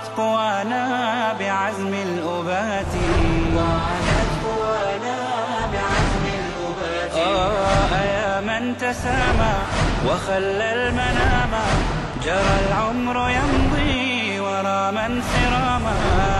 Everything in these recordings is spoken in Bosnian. ضاعت قوانا بعزم الأبات ضاعت قوانا بعزم الأبات آه يا من تسامى وخلى المنام جرى العمر يمضي ورا من سراما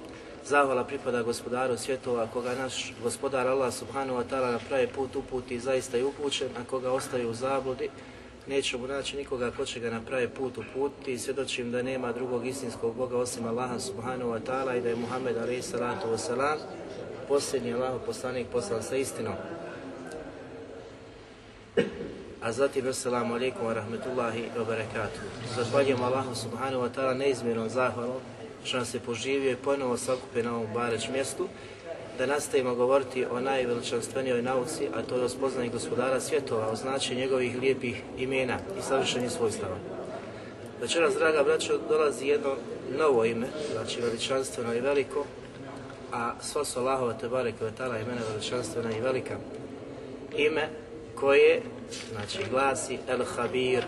Zahvala pripada gospodaru svjetova, koga naš gospodar Allah subhanahu wa ta'ala na pravi put uputi i zaista je upućen, a koga ostaju u zabludi, neće naći nikoga ko će ga na pravi put uputi i svjedočim da nema drugog istinskog Boga osim Allaha subhanahu wa ta'ala i da je Muhammed alaih salatu wa salam posljednji Allah poslanik poslan sa istinom. A zatim, assalamu alaikum wa rahmetullahi wa barakatuh. Zahvaljujem Allahu subhanahu wa ta'ala neizmjernom zahvalom što nas je poživio i ponovo sakupe na ovom bareć mjestu, da nastavimo govoriti o najveličanstvenijoj nauci, a to je o spoznanju gospodara svjetova, o znači njegovih lijepih imena i savršenih svojstava. Večeras, draga braćo, dolazi jedno novo ime, znači veličanstveno i veliko, a sva su Allahova je Kvetala imena veličanstvena i velika. Ime koje, znači, glasi El Habir.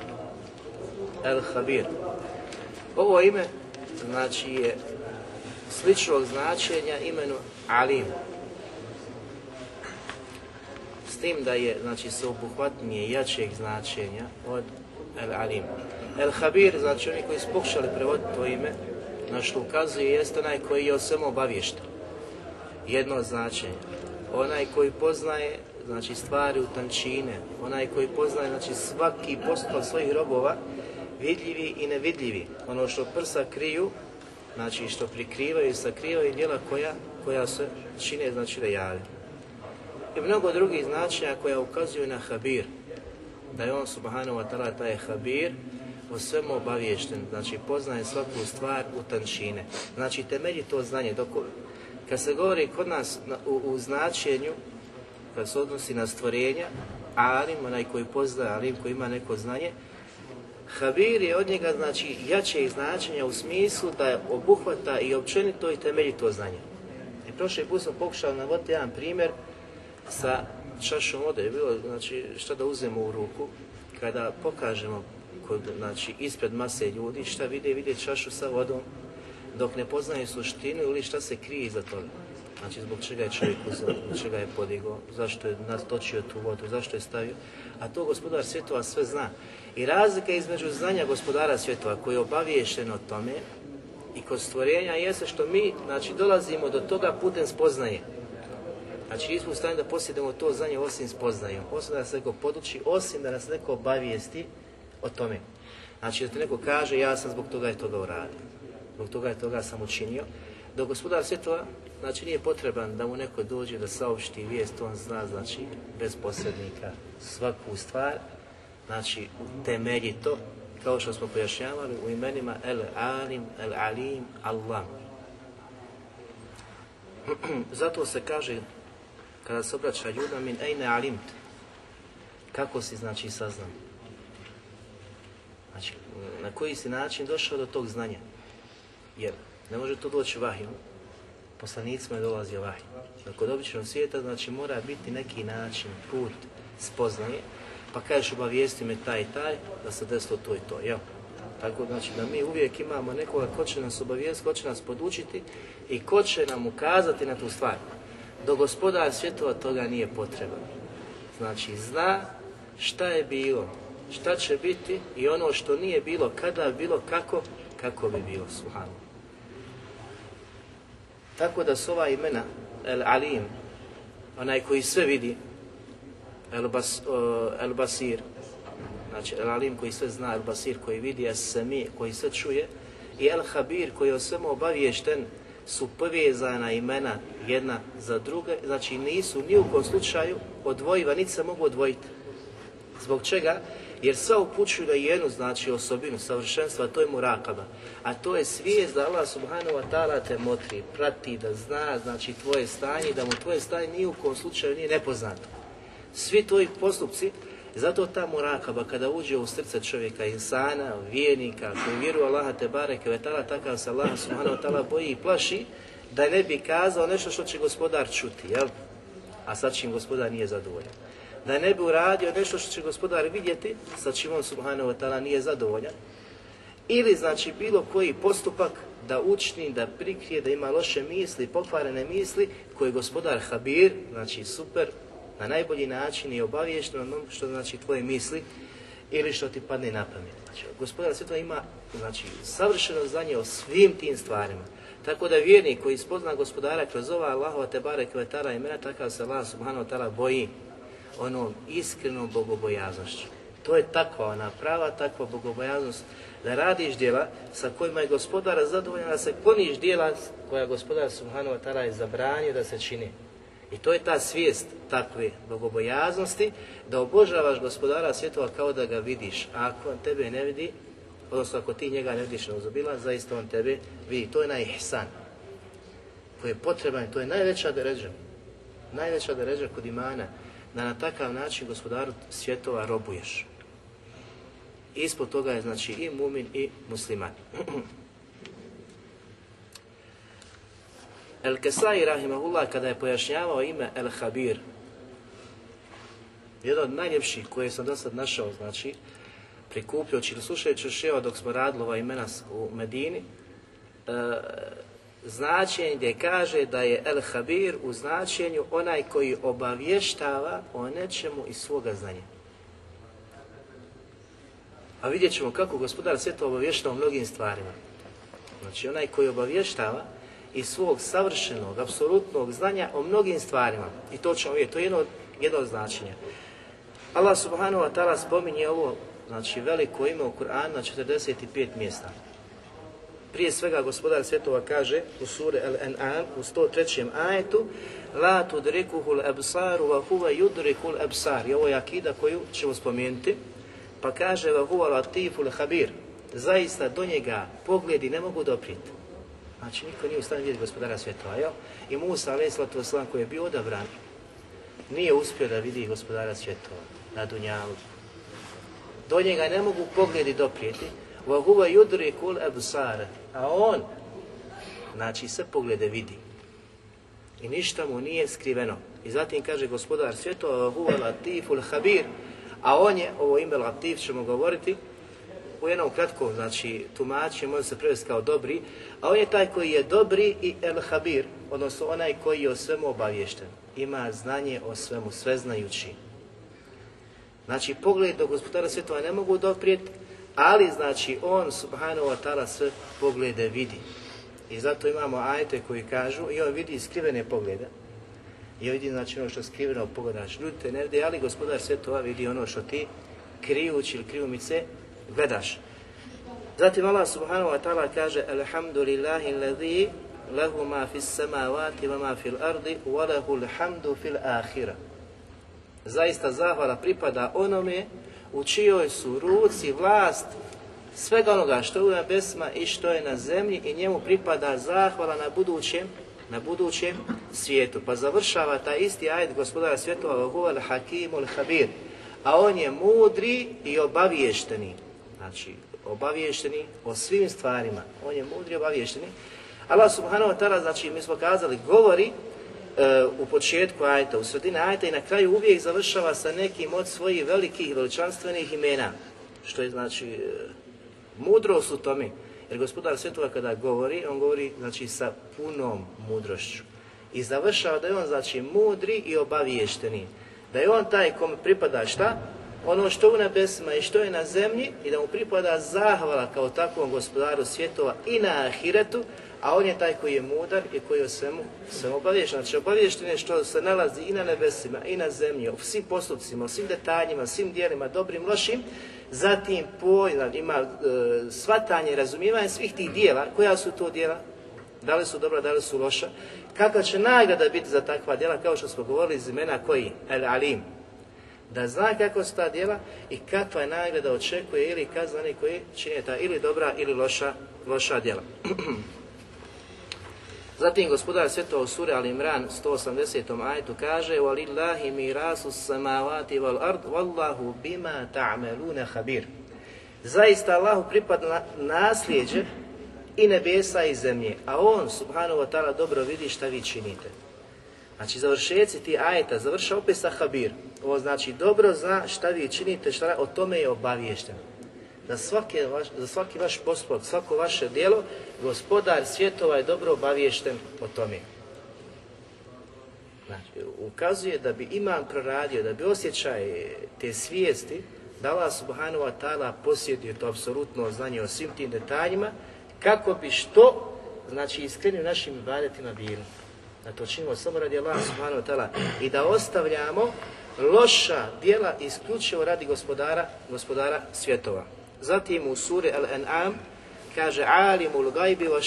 El Habir. Ovo ime znači je sličnog značenja imenu Alim. S tim da je, znači, se obuhvatnije jačeg značenja od El Alim. El Habir, znači oni koji su pokušali prevoditi to ime, na što ukazuje jeste onaj koji je o svemu obavješten. Jedno značenje. Onaj koji poznaje znači stvari u tančine, onaj koji poznaje znači svaki postupak svojih robova vidljivi i nevidljivi. Ono što prsa kriju, znači što prikrivaju i sakrivaju djela koja, koja se čine, znači da I mnogo drugih značenja koja ukazuju na habir, da je on subhanahu wa ta'ala taj habir, o svemu obaviješten, znači poznaje svaku stvar u tančine. Znači temelji to znanje dok kad se govori kod nas u, značenju, kad se odnosi na stvorenja, alim, onaj koji poznaje, alim koji ima neko znanje, Habir je od njega znači jače značenja u smislu da obuhvata i općenito i temeljito znanje. I prošli put sam pokušao navoditi jedan primjer sa čašom vode. Je bilo znači, šta da uzemo u ruku kada pokažemo kod, znači, ispred mase ljudi šta vide, vide čašu sa vodom dok ne poznaju suštinu ili šta se krije iza toga. Znači zbog čega je čovjek zbog čega je podigao, zašto je natočio tu vodu, zašto je stavio. A to gospodar svjetova sve zna. I razlika između znanja gospodara svjetova koji je obaviješen o tome i kod stvorenja jeste što mi znači, dolazimo do toga putem spoznaje. Znači nismo u stanju da posjedemo to znanje osim spoznajom, osim da nas neko poduči, osim da nas neko obavijesti o tome. Znači da ti neko kaže ja sam zbog toga je toga uradio, zbog toga je toga sam učinio. Dok gospodar svjetova znači nije potreban da mu neko dođe da saopšti vijest, on zna znači bez posrednika svaku stvar Znači, temeljito, kao što smo pojašnjavali u imenima El Alim, El Alim, Allah. Zato se kaže, kada se obraća ljuda, min ejne alimt, kako si znači saznam? Znači, na koji si način došao do tog znanja? Jer ne može to doći vahijom, poslanicima je dolazio Dakle, Kod običnog svijeta, znači mora biti neki način, put, spoznanje, pa kažeš obavijesti me taj i taj, da se desilo to i to, jel? Tako znači da mi uvijek imamo nekoga ko će nas obavijest, ko će nas podučiti i ko će nam ukazati na tu stvar. Do gospodar svjetova toga nije potreban. Znači zna šta je bilo, šta će biti i ono što nije bilo, kada bilo, kako, kako bi bilo, suhano. Tako da su ova imena, El Alim, onaj koji sve vidi, El, Bas, El Basir, znači El Alim koji sve zna, El Basir koji vidi, El semi koji sve čuje i El Habir koji je o svemu obaviješten su povezana imena jedna za druge, znači nisu ni u kom slučaju odvojiva, niti se mogu odvojiti. Zbog čega? Jer sva upućuju na jednu, znači osobinu savršenstva, to je murakaba. A to je svijest da Allah subhanahu wa ta'ala te motri, prati, da zna, znači tvoje stanje, da mu tvoje stanje ni u kom slučaju nije nepoznato. Svi tvoji postupci, zato ta murakaba kada uđe u srce čovjeka, insana, vjernika, koji vjeruje Allaha te bareke ve ta'ala, takav se subhana subhanahu ta'ala boji i plaši, da ne bi kazao nešto što će gospodar čuti, jel? A sad čim gospodar nije zadovoljan. Da ne bi uradio nešto što će gospodar vidjeti, sa čim on subhanahu wa ta'ala nije zadovoljan. Ili znači bilo koji postupak da učni, da prikrije, da ima loše misli, pokvarene misli koje gospodar Habir, znači super, na najbolji način i obaviješten ono što znači tvoje misli ili što ti padne na pamet. Znači, gospodar to ima znači, savršeno znanje o svim tim stvarima. Tako da vjernik koji spozna gospodara kroz ova Allahova te bare kvetara imena, takav se Allah subhanahu wa boji onom iskrenom bogobojaznošću. To je takva ona prava, takva bogobojaznost da radiš djela sa kojima je gospodar zadovoljan, da se koniš djela koja gospodar subhanahu wa je zabranio da se čini. I to je ta svijest takve bogobojaznosti da obožavaš gospodara svjetova kao da ga vidiš. A ako on tebe ne vidi, odnosno ako ti njega ne vidiš na zaista on tebe vidi. To je onaj ihsan koji je potreban, to je najveća deređa. Najveća deređa kod imana, da na takav način gospodaru svjetova robuješ. Ispod toga je znači i mumin i musliman. El Kesai Rahimahullah kada je pojašnjavao ime El Habir, jedan od najljepših koje sam do sad našao, znači, prikupljujući ili slušajući ševa dok smo radili ova imena u Medini, e, značenje gdje kaže da je El Habir u značenju onaj koji obavještava o nečemu iz svoga znanja. A vidjet ćemo kako gospodar sve to obavještava o mnogim stvarima. Znači onaj koji obavještava i svog savršenog, apsolutnog znanja o mnogim stvarima. I to ćemo vidjeti, to je jedno, jedno značenje. Allah subhanahu wa ta'ala spominje ovo, znači veliko ime u Kur'anu na 45 mjesta. Prije svega gospodar svjetova kaže u suri Al-An'am u 103. ajetu La tudrikuhu al-absaru wa huwa yudriku I ovo je akida koju ćemo spomenuti. Pa kaže wa huwa habir. Zaista do njega pogledi ne mogu doprijeti. Znači, niko nije u stanju vidjeti gospodara svjetova, jel? I Musa, slatu koji je bio odabran, nije uspio da vidi gospodara svjetova na Dunjalu. Do njega ne mogu pogledi doprijeti. Vahuva judri kul ebusar. A on, znači, sve poglede vidi. I ništa mu nije skriveno. I zatim kaže gospodar svjetova, vahuva latiful habir. A on je, ovo ime latif ćemo govoriti, u jednom kratkom znači, tumačenju može se prevesti kao dobri, a on je taj koji je dobri i el habir, odnosno onaj koji je o svemu obavješten. Ima znanje o svemu, sve znajući. Znači, pogled do gospodara svjetova ne mogu doprijeti, ali znači on subhanahu wa ta'ala sve poglede vidi. I zato imamo ajte koji kažu i on vidi skrivene poglede. I on vidi znači ono što skriveno pogledaš. Znači, ljudi te ne vidi, ali gospodar svjetova vidi ono što ti krijući ili krijumice gledaš. Zatim Allah subhanahu wa ta'ala kaže Alhamdulillahi ladhi lahu ma fis samavati wa ma fil ardi wa lahu fil ahira. Zaista zahvala pripada onome u čijoj su ruci vlast svega onoga što je u i što je na zemlji i njemu pripada zahvala na budućem na budućem svijetu. Pa završava taj isti ajd gospodara svjetova Hakimul Habir. A on je mudri i obaviješteni znači obaviješteni o svim stvarima, on je mudri obaviješteni. Allah subhanahu wa ta'ala, znači mi smo kazali, govori e, u početku ajta, u sredini ajta i na kraju uvijek završava sa nekim od svojih velikih veličanstvenih imena, što je znači e, mudrost u tome. Jer gospodar svjetova kada govori, on govori znači sa punom mudrošću. I završava da je on znači mudri i obaviješteni. Da je on taj kome pripada šta? ono što u nebesima i što je na zemlji i da mu pripada zahvala kao takvom gospodaru svjetova i na ahiretu, a on je taj koji je mudar i koji je o svemu, sve obavješten. Znači obavješten je što se nalazi i na nebesima i na zemlji, u svim postupcima, u svim detaljima, svim dijelima, dobrim, lošim, zatim pojma, ima e, svatanje i razumijevanje svih tih dijela, koja su to dijela, da li su dobra, da li su loša, kakva će nagrada biti za takva djela, kao što smo govorili iz imena koji, El Alim, da zna kako su ta djela i kakva je nagrada očekuje ili kazani koji čine ta ili dobra ili loša, loša djela. Zatim gospodar svjetova sure Al Imran 180. ajtu kaže وَلِلَّهِ مِرَاسُ السَّمَاوَاتِ وَالْأَرْضِ وَاللَّهُ بِمَا تَعْمَلُونَ خَبِيرٌ Zaista Allahu pripada nasljeđe i nebesa i zemlje, a On, subhanahu wa ta'ala, dobro vidi šta vi činite. Znači završeci ti ajeta završa opet sa habir. Ovo znači dobro zna šta vi činite, šta o tome je obaviješten. Za svaki, vaš, za svaki vaš pospod, svako vaše djelo, gospodar svjetova je dobro obaviješten o tome. Znači, ukazuje da bi imam proradio, da bi osjećaj te svijesti, da Allah subhanahu wa ta'ala posjedio to apsolutno znanje o svim tim detaljima, kako bi što, znači, iskreni našim ibadetima bilo da to činimo samo radi Allah subhanahu wa i da ostavljamo loša djela isključivo radi gospodara, gospodara svjetova. Zatim u suri Al-An'am kaže Alimul gajbi wa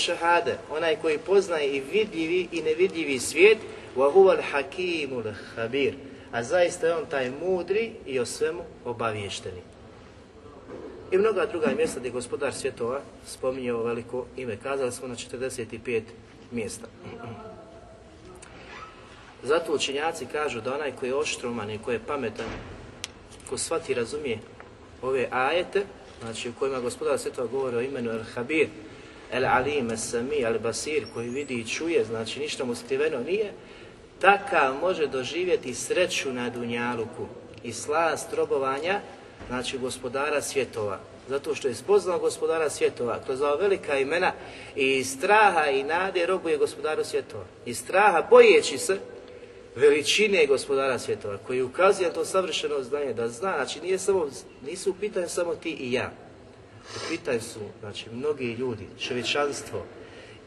onaj koji poznaje i vidljivi i nevidljivi svijet, wa huval hakimul habir, a zaista je on taj mudri i o svemu obaviješteni. I mnoga druga mjesta gdje gospodar svjetova spominje veliko ime. Kazali smo na 45 mjesta. Zato učenjaci kažu da onaj koji je oštroman i koji je pametan, ko shvati razumije ove ajete, znači u kojima gospodar svjetova govori o imenu El-Habir, El-Alim, El-Sami, al basir koji vidi i čuje, znači ništa mu skriveno nije, takav može doživjeti sreću na Dunjaluku i slast robovanja, znači gospodara svjetova. Zato što je spoznao gospodara svjetova, kroz zao velika imena i straha i nade robuje gospodaru svjetova. I straha bojeći se, veličine gospodara svjetova, koji ukazuje to savršeno znanje, da zna, znači nije samo, nisu u pitanju samo ti i ja, u pitanju su, znači, mnogi ljudi, čovječanstvo,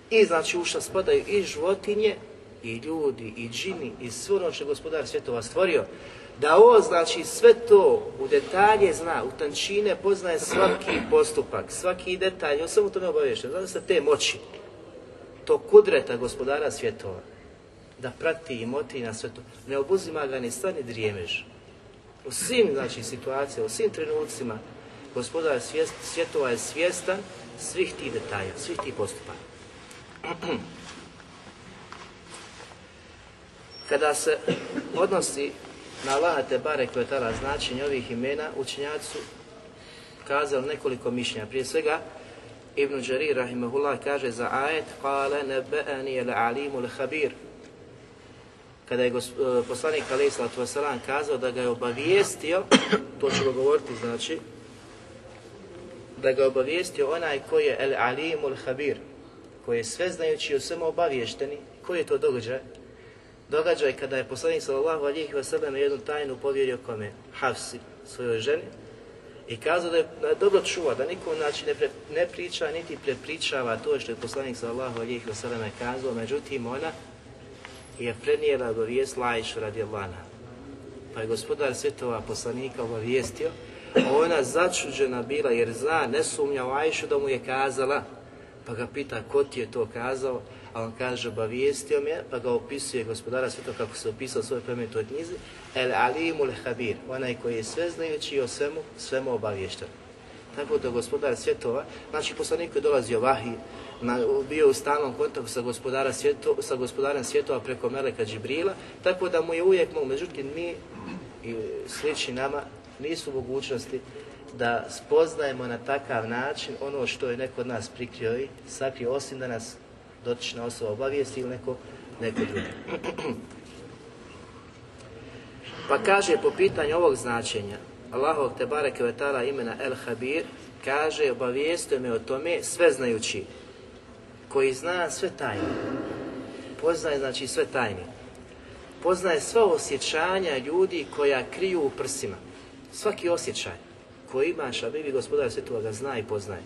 i znači u šta spadaju i životinje, i ljudi, i džini, i sve ono što gospodar svjetova stvorio, da on znači sve to u detalje zna, u tančine poznaje svaki postupak, svaki detalj, on samo to ne obaviješ, znači se te moći, to kudreta gospodara svjetova da prati i moti na sve to. Ne obuzima ga ni stani drijemež. U svim znači, situacijama, u svim trenucima, gospodar svjest, svjetova je svjestan svih tih detalja, svih tih postupaka. Kada se odnosi na Allaha te koje tada značenje ovih imena, učinjaci su kazali nekoliko mišljenja. Prije svega, Ibn Đari, rahimahullah, kaže za ajet, kale nebe'ani ili alimu habir kada je e, poslanik Ali sallatu kazao da ga je obavijestio, to ćemo govoriti znači, da ga je obavijestio onaj koji je el alimul habir, koji je sveznajući i svemu obaviješteni, koji je to događaj? Događaj kada je poslanik sallallahu alihi na jednu tajnu povjerio kome? Hafsi, svojoj ženi, i kazao da je dobro čuva, da niko znači ne, priča niti prepričava to što je poslanik sallallahu alihi wasalam kazao, međutim ona je prenijela do vijest Lajšu radi Lana. Pa je gospodar svjetova poslanika obavijestio, a ona začuđena bila jer zna, ne sumnja u da mu je kazala, pa ga pita ko ti je to kazao, a on kaže obavijestio me, pa ga opisuje gospodara svjetova kako se opisao u svojoj plemenitoj knjizi, El le Habir, onaj koji je sve znajući i o svemu, svemu obavješten. Tako da gospodar svjetova, znači poslanik koji dolazi ovahi, na, bio u stalnom kontaktu sa, gospodara svjeto, sa gospodarem svjetova preko Meleka Džibrila, tako da mu je uvijek mogu. Međutim, mi i slični nama nisu mogućnosti da spoznajemo na takav način ono što je neko od nas prikrio i sakrio, osim da nas dotična osoba obavijesti ili neko, neko drugi. Pa kaže po pitanju ovog značenja, Allahov te bareke imena El Habir, kaže obavijestio me o tome znajući, koji zna sve tajne. Poznaje znači sve tajne. Poznaje sva osjećanja ljudi koja kriju u prsima. Svaki osjećaj koji imaš, a bi gospodar svetova ga zna i poznaje.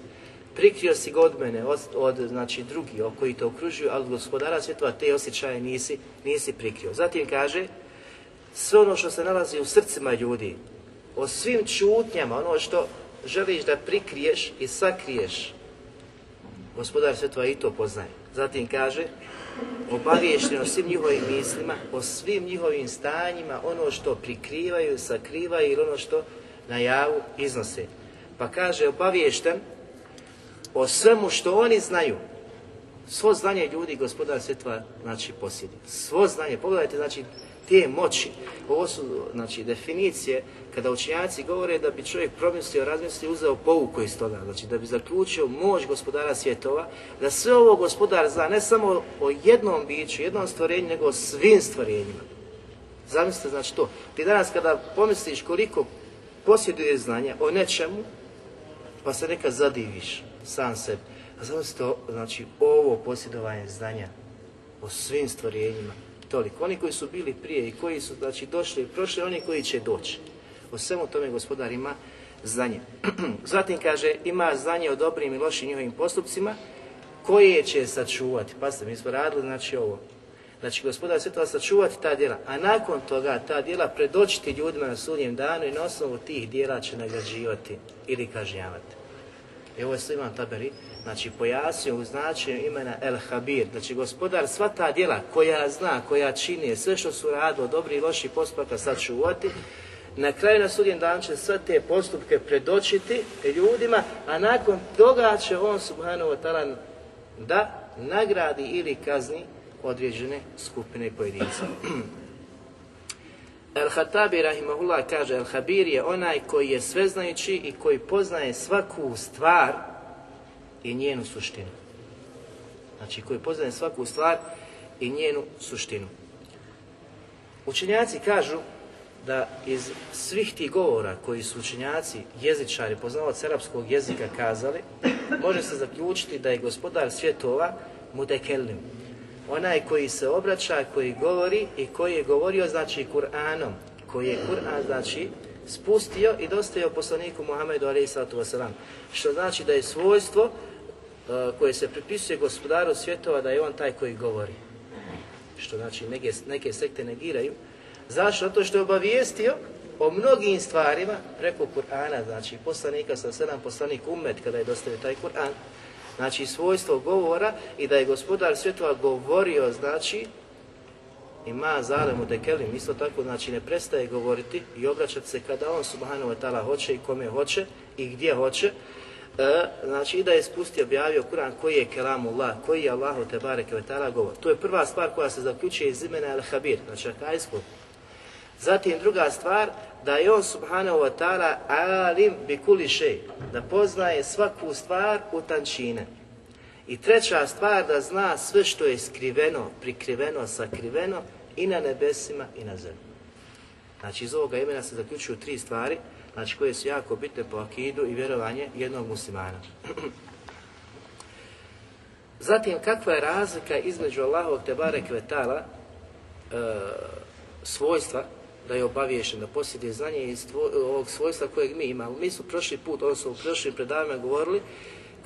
Prikrio si ga od mene, od, od znači, drugi koji te okružuju, ali gospodara svjetova te osjećaje nisi, nisi prikrio. Zatim kaže, sve ono što se nalazi u srcima ljudi, o svim čutnjama, ono što želiš da prikriješ i sakriješ, Gospodar svetova i to poznaje. Zatim kaže, o svim njihovim mislima, o svim njihovim stanjima, ono što prikrivaju, sakrivaju ili ono što na javu iznose. Pa kaže, obaviješten o svemu što oni znaju. Svo znanje ljudi gospodar svetova znači posjedi. Svo znanje, pogledajte znači te moći. Ovo su znači, definicije kada učenjaci govore da bi čovjek promislio, razmislio, uzeo pouku iz toga, znači da bi zaključio moć gospodara svjetova, da sve ovo gospodar zna ne samo o jednom biću, jednom stvorenju, nego o svim stvorenjima. Zamislite znači to. Ti danas kada pomisliš koliko posjeduje znanja o nečemu, pa se neka zadiviš sam sebi. A zamislite, znači, ovo posjedovanje znanja o svim stvorenjima, toliko. Oni koji su bili prije i koji su znači, došli i prošli, oni koji će doći. O svemu tome gospodar ima znanje. Zatim kaže, ima znanje o dobrim i lošim njihovim postupcima, koje će sačuvati. Pazite, mi smo radili znači ovo. Znači, gospodar sve to sačuvati ta djela, a nakon toga ta djela predočiti ljudima na sudnjem danu i na osnovu tih djela će nagrađivati ili kažnjavati. Evo, ovo je Taberi Znači pojasnio u značenju imena El Habir, Znači gospodar sva ta djela koja zna, koja čini, sve što su radilo, dobri i loši postupaka sačuvati, na kraju na sudjen dan će sve te postupke predočiti ljudima, a nakon toga će on subhanahu wa da nagradi ili kazni određene skupine pojedinca. El-Hatabi Rahimahullah kaže El-Habir je onaj koji je sveznajući i koji poznaje svaku stvar i njenu suštinu. Znači koji poznaje svaku stvar i njenu suštinu. Učenjaci kažu da iz svih tih govora koji su učenjaci, jezičari, poznavac arapskog jezika kazali, može se zaključiti da je gospodar svjetova mudekelnim. Onaj koji se obraća, koji govori i koji je govorio znači Kur'anom, koji je Kur'an znači spustio i dostavio poslaniku Muhammedu a.s. Što znači da je svojstvo E, koje se pripisuje gospodaru svjetova da je on taj koji govori. Što znači neke, sekte negiraju. Zašto? Zato što je obavijestio o mnogim stvarima preko Kur'ana, znači poslanika sa sedam poslanik umet kada je dostavio taj Kur'an. Znači svojstvo govora i da je gospodar svjetova govorio, znači ima ma u dekelim, isto tako znači ne prestaje govoriti i obraćati se kada on subhanahu wa ta'ala hoće i kome hoće i gdje hoće. E, znači i da je spustio, objavio Kur'an koji je kelamullah, koji je Allahu te bareke vetala govor. To je prva stvar koja se zaključuje iz imena Al-Habir, znači Zatim druga stvar, da je on subhanahu wa ta'ala alim bikuli šej, da poznaje svaku stvar u tančine. I treća stvar, da zna sve što je skriveno, prikriveno, sakriveno i na nebesima i na zemlji. Znači iz ovoga imena se zaključuju tri stvari – znači koje su jako bitne po akidu i vjerovanje jednog muslimana. Zatim, kakva je razlika između Allahovog tebare kvetala e, svojstva da je obaviješen, da posjeduje znanje i ovog svojstva kojeg mi imamo. Mi smo prošli put, odnosno u prošlim predavima govorili,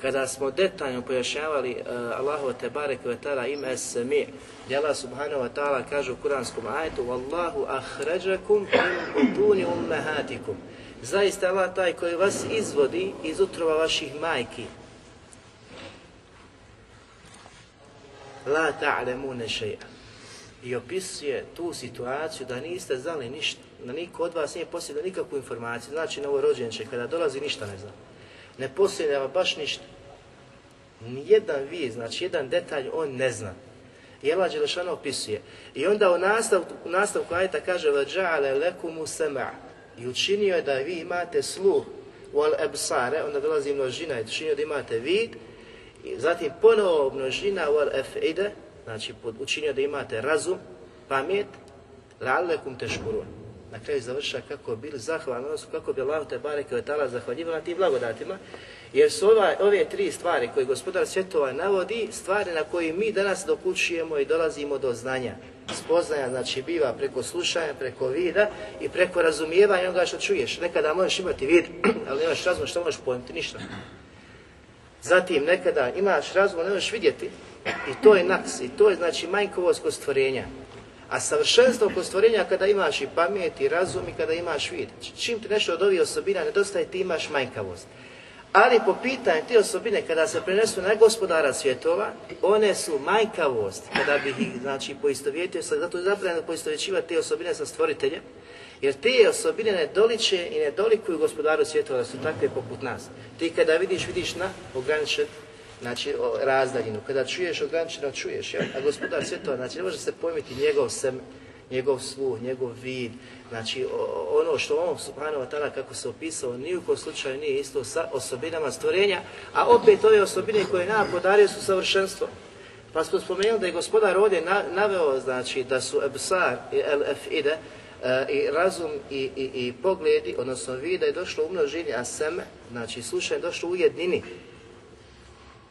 kada smo detaljno pojašnjavali uh, e, Allahu te barek ve ta'ala ime sami gdje Allah subhanahu wa ta'ala kaže u kuranskom ajetu Wallahu ahređakum min butuni Zaista Allah taj koji vas izvodi iz utrova vaših majki. La ta'lemune I opisuje tu situaciju da niste znali ništa, da niko od vas nije posljedio nikakvu informaciju. Znači, rođenče, kada dolazi ništa ne zna. Ne vam baš ništa. Nijedan vi, znači jedan detalj on ne zna. I Allah Đelešana opisuje. I onda u nastavku, u nastavku ajta kaže وَجَعَلَ لَكُمُ سَمَعَ i učinio je da vi imate sluh u al onda dolazi množina i učinio da imate vid, i zatim ponovo množina u al znači učinio da imate razum, pamet, la'alekum teškurun. Na kraju završa kako bili zahvalni, odnosno kako bi Allah te bareke od tala na tim blagodatima, jer su ova, ove tri stvari koje gospodar svjetova navodi, stvari na koje mi danas dokućujemo i dolazimo do znanja. Spoznaja znači biva preko slušanja, preko vida i preko razumijevanja onoga što čuješ. Nekada možeš imati vid, ali nemaš razum što možeš pojmiti ništa. Zatim nekada imaš razum, ne možeš vidjeti i to je naks, i to je znači manjkovost kod stvorenja. A savršenstvo kod stvorenja kada imaš i pamet i razum i kada imaš vid. Čim ti nešto od ovih osobina nedostaje, ti imaš majkavost. Ali po pitanju te osobine kada se prenesu na gospodara svjetova, one su majkavost kada bi ih znači, poistovjetio, zato je zapravo poistovjećivati te osobine sa stvoriteljem, jer te osobine ne doliče i ne dolikuju gospodaru svjetova, da su takve poput nas. Ti kada vidiš, vidiš na ograničen znači, razdaljinu. Kada čuješ, ograničeno čuješ. A gospodar svjetova, znači ne može se pojmiti njegov sem, njegov sluh, njegov vid, Znači, ono što on, subhanahu wa ta'ala, kako se opisao, ni u kojem slučaju nije isto sa osobinama stvorenja, a opet ove osobine koje nam podario su savršenstvo. Pa smo spomenuli da je gospodar ovdje naveo, znači, da su ebsar i lf e, i razum i, i, pogledi, odnosno vide, je došlo u množini, a seme, znači slušanje je došlo u jednini.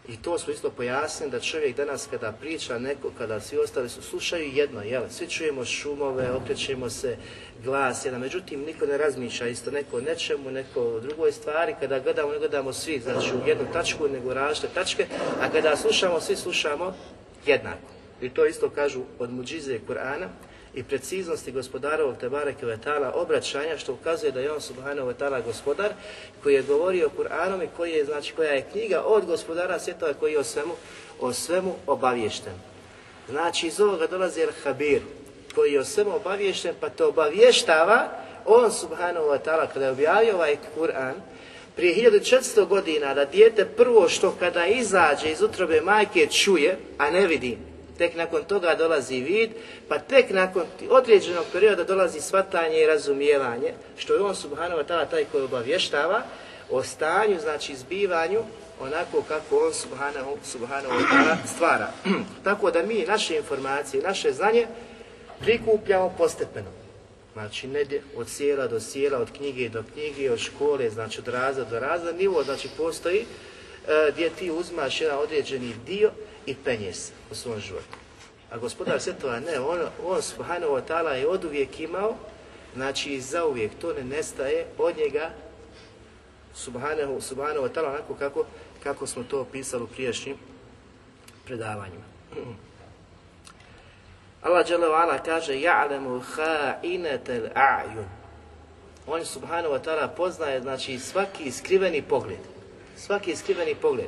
I to smo isto pojasnili da čovjek danas kada priča neko, kada svi ostali su, slušaju jedno, jel? Svi čujemo šumove, okrećemo se, glas, jedan. Međutim, niko ne razmišlja isto neko o nečemu, neko drugoj stvari. Kada gledamo, ne gledamo svi, znači u jednu tačku, nego različite tačke. A kada slušamo, svi slušamo jednako. I to isto kažu od muđize Kur'ana, i preciznosti gospodarovog Tebareke Kvetala obraćanja, što ukazuje da je on Subhanahu Kvetala gospodar koji je govorio Kur'anom i koji je, znači, koja je knjiga od gospodara svjetova koji je o svemu, o svemu obavješten. Znači iz ovoga dolazi El Habir koji je o svemu obavješten pa to obavještava on Subhanahu Vetala kada je objavio ovaj Kur'an prije 1400 godina da dijete prvo što kada izađe iz utrobe majke čuje, a ne vidi, Tek nakon toga dolazi vid, pa tek nakon određenog perioda dolazi svatanje i razumijevanje, što je on subhanahu wa ta'ala taj koji obavještava o stanju, znači zbivanju, onako kako on subhanahu, subhanahu wa ta'ala stvara. Tako da mi naše informacije, naše znanje prikupljamo postepeno. Znači, ne od sjela do sjela, od knjige do knjige, od škole, znači od razda do razda, nivo, znači postoji e, gdje ti uzmaš jedan određeni dio i penjes u svom životu. A gospodar svjetova ne, on, on subhanahu wa ta'ala je od uvijek imao, znači zauvijek to ne nestaje od njega subhanahu, subhanahu wa ta'ala onako kako, kako smo to opisali u prijašnjim predavanjima. Allah dželle kaže ja'lamu a'yun. On subhanahu wa ta'ala poznaje znači svaki skriveni pogled. Svaki skriveni pogled.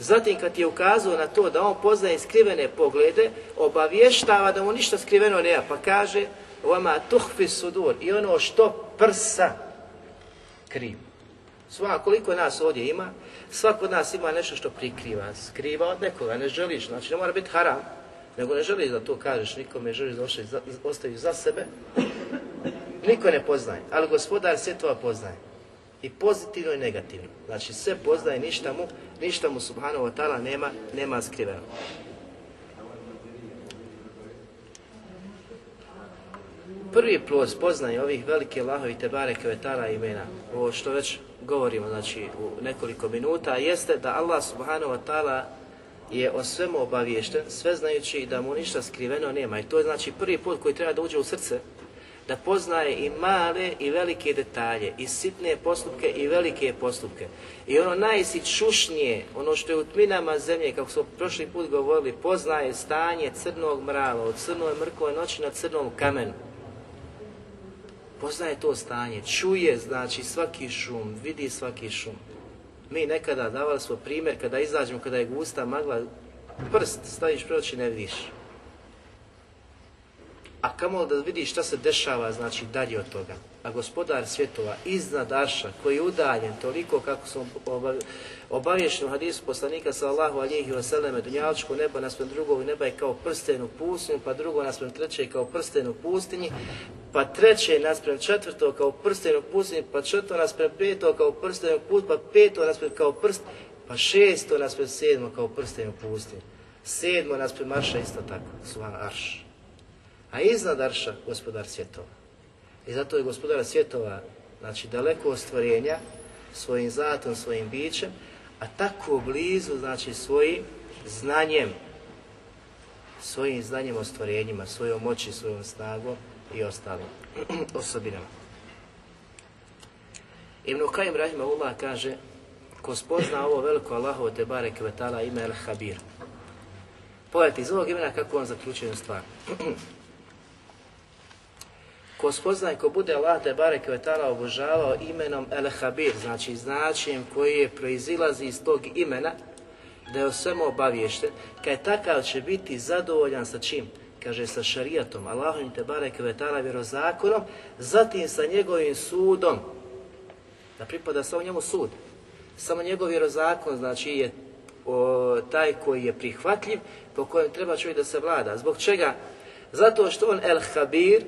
Zatim kad je ukazao na to da on poznaje skrivene poglede, obavještava da mu ništa skriveno nema, pa kaže vama tuhfi sudur i ono što prsa kriju. Sva koliko nas ovdje ima, svako od nas ima nešto što prikriva, skriva od nekoga, ne želiš, znači ne mora biti haram, nego ne želiš da to kažeš nikome, želiš da ostaviš za sebe, niko ne poznaje, ali gospodar sve to poznaje. I pozitivno i negativno. Znači sve poznaje, ništa mu, ništa mu subhanahu wa ta'ala nema, nema skriveno. Prvi plus poznaje ovih velike lahovite Tebare ta'ala imena, ovo što već govorimo znači, u nekoliko minuta, jeste da Allah subhanahu wa ta'ala je o svemu obaviješten, sve znajući da mu ništa skriveno nema. I to je znači prvi put koji treba da uđe u srce da poznaje i male i velike detalje, i sitne postupke i velike postupke. I ono najsičušnije, ono što je u tminama zemlje, kako smo prošli put govorili, poznaje stanje crnog mrava, od crnoj mrkove noći na crnom kamenu. Poznaje to stanje, čuje znači svaki šum, vidi svaki šum. Mi nekada davali smo primjer, kada izađemo, kada je gusta magla, prst staviš preoči ne vidiš a kamo da vidi šta se dešava znači dalje od toga. A gospodar svjetova iznad Arša koji je udaljen toliko kako smo obavješeni u hadisu poslanika sallahu alihi vseleme dunjaločko nebo naspram drugog neba je kao prsten u pustinju, pa drugo naspram treće kao prsten u pustinji, pa treće naspram četvrto kao prsten u pustinji, pa četvrto naspram peto kao prsten u put, pa peto naspram kao prst, pa šesto naspram sedmo kao prsten u pustinji. Sedmo naspram Arša isto tako, suhan Arš a iznad arša gospodar svjetova. I zato je gospodar svjetova, znači daleko ostvarenja, svojim zatom, svojim bićem, a tako blizu, znači svojim znanjem, svojim znanjem ostvarenjima, svojom moći, svojom snagom i ostalim osobinama. Ibn Kajim Rahimahullah kaže, ko spozna ovo veliko Allahovo te barek ime El Habir. Pojeti iz ovog imena kako on zaključuje stvar. ko spoznaje, ko bude Allah te bareke obožavao imenom El Habir, znači značijem koji je proizilazi iz tog imena, da je o svemu obaviješten, kaj takav će biti zadovoljan sa čim? Kaže sa šarijatom, Allahom te bareke vetala vjerozakonom, zatim sa njegovim sudom, da pripada samo njemu sud. Samo njegov vjerozakon, znači je taj koji je prihvatljiv, po kojem treba čovjek da se vlada. Zbog čega? Zato što on el habir,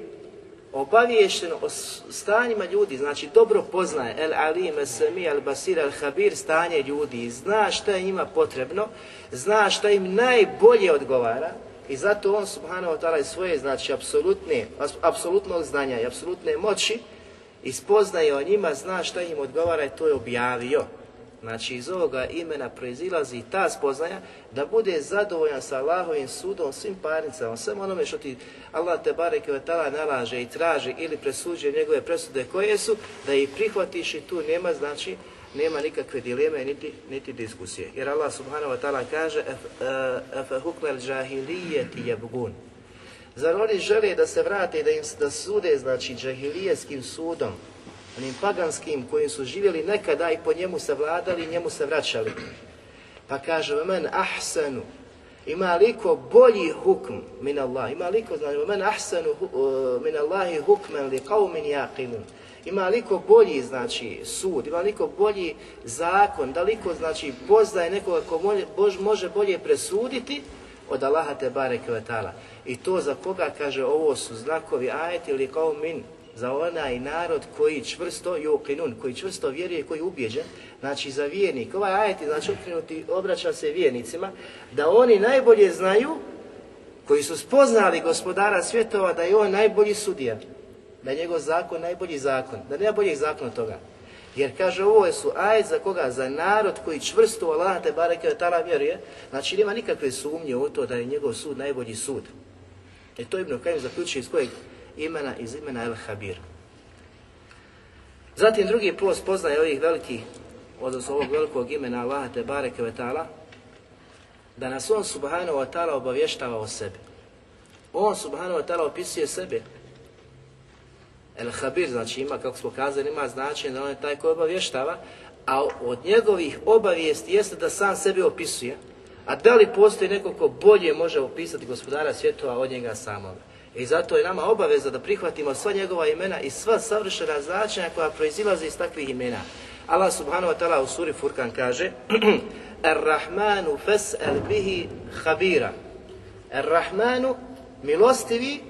obaviješteno o stanjima ljudi, znači dobro poznaje el alim, el sami, el basir, el habir stanje ljudi, zna šta je njima potrebno, zna šta im najbolje odgovara i zato on subhanahu wa ta'ala svoje znači apsolutne, apsolutnog znanja i apsolutne moći i o njima, zna šta im odgovara i to je objavio. Znači iz ovoga imena proizilazi ta spoznaja da bude zadovoljan sa Allahovim sudom, svim parnicama, Samo onome što ti Allah te bareke ve nalaže i traži ili presuđuje njegove presude koje su, da ih prihvatiš i tu nema znači nema nikakve dileme niti, niti diskusije. Jer Allah subhanahu wa ta'ala kaže efehukler džahilijeti jebgun. Zar oni žele da se vrate, da, im, da sude, znači džahilijeskim sudom, onim paganskim kojim su živjeli nekada i po njemu se vladali i njemu se vraćali. Pa kaže, men ahsanu, ima liko bolji hukm min Allah, ima liko, znači, men ahsanu uh, min Allahi hukmen li min yaqinun. Ima liko bolji, znači, sud, ima liko bolji zakon, liko, znači, poznaje nekoga ko može, može bolje presuditi od Allaha te bareke I to za koga, kaže, ovo su znakovi ajeti ili min, za onaj narod koji čvrsto, juqinun, koji čvrsto vjeruje, koji je znači za vjernik. Ovaj ajet znači okrenuti, obraća se vjernicima, da oni najbolje znaju, koji su spoznali gospodara svjetova, da je on najbolji sudija, da je njegov zakon najbolji zakon, da nema boljeg zakona toga. Jer kaže ovo su ajet za koga? Za narod koji čvrsto Allah te bareke tala vjeruje. Znači nema nikakve sumnje u to da je njegov sud najbolji sud. E to Ibn Kajim zaključuje iz kojeg imena iz imena El Habir. Zatim drugi post poznaje ovih velikih, odnosno ovog velikog imena Allaha te bareke da nas on subhanahu wa ta'ala obavještava o sebi. On subhanahu wa ta'ala opisuje sebe. El Habir znači ima, kako smo kazali, ima značenje da on je taj koji obavještava, a od njegovih obavijesti jeste da sam sebe opisuje. A da li postoji neko ko bolje može opisati gospodara svjetova od njega samoga? I zato je nama obaveza da prihvatimo sva njegova imena i sva savršena značenja koja proizilaze iz takvih imena. Allah subhanahu wa ta'ala u suri Furkan kaže Ar-Rahmanu fes'el bihi habira Ar-Rahmanu milostivi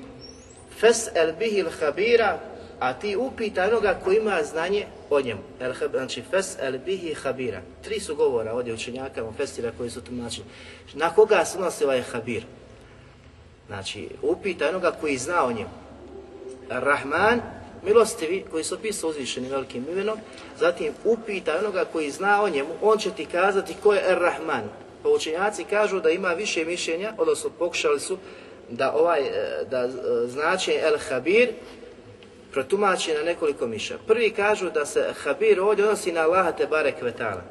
fes'el bihi habira a ti upita onoga ko ima znanje o njemu. El, znači, fes el bihi habira. Tri su govora ovdje učenjaka u koji su tumačili. Na koga se nosi ovaj habir? Znači, upita onoga koji zna o njemu. Rahman, milostivi, koji su opisao uzvišenim velikim imenom, zatim upita onoga koji zna o njemu, on će ti kazati ko je Ar-Rahman. Pa učenjaci kažu da ima više mišljenja, odnosno pokušali su da ovaj, e, da znači El-Habir protumači na nekoliko miša. Prvi kažu da se Habir ovdje odnosi na Allaha Tebare Kvetala.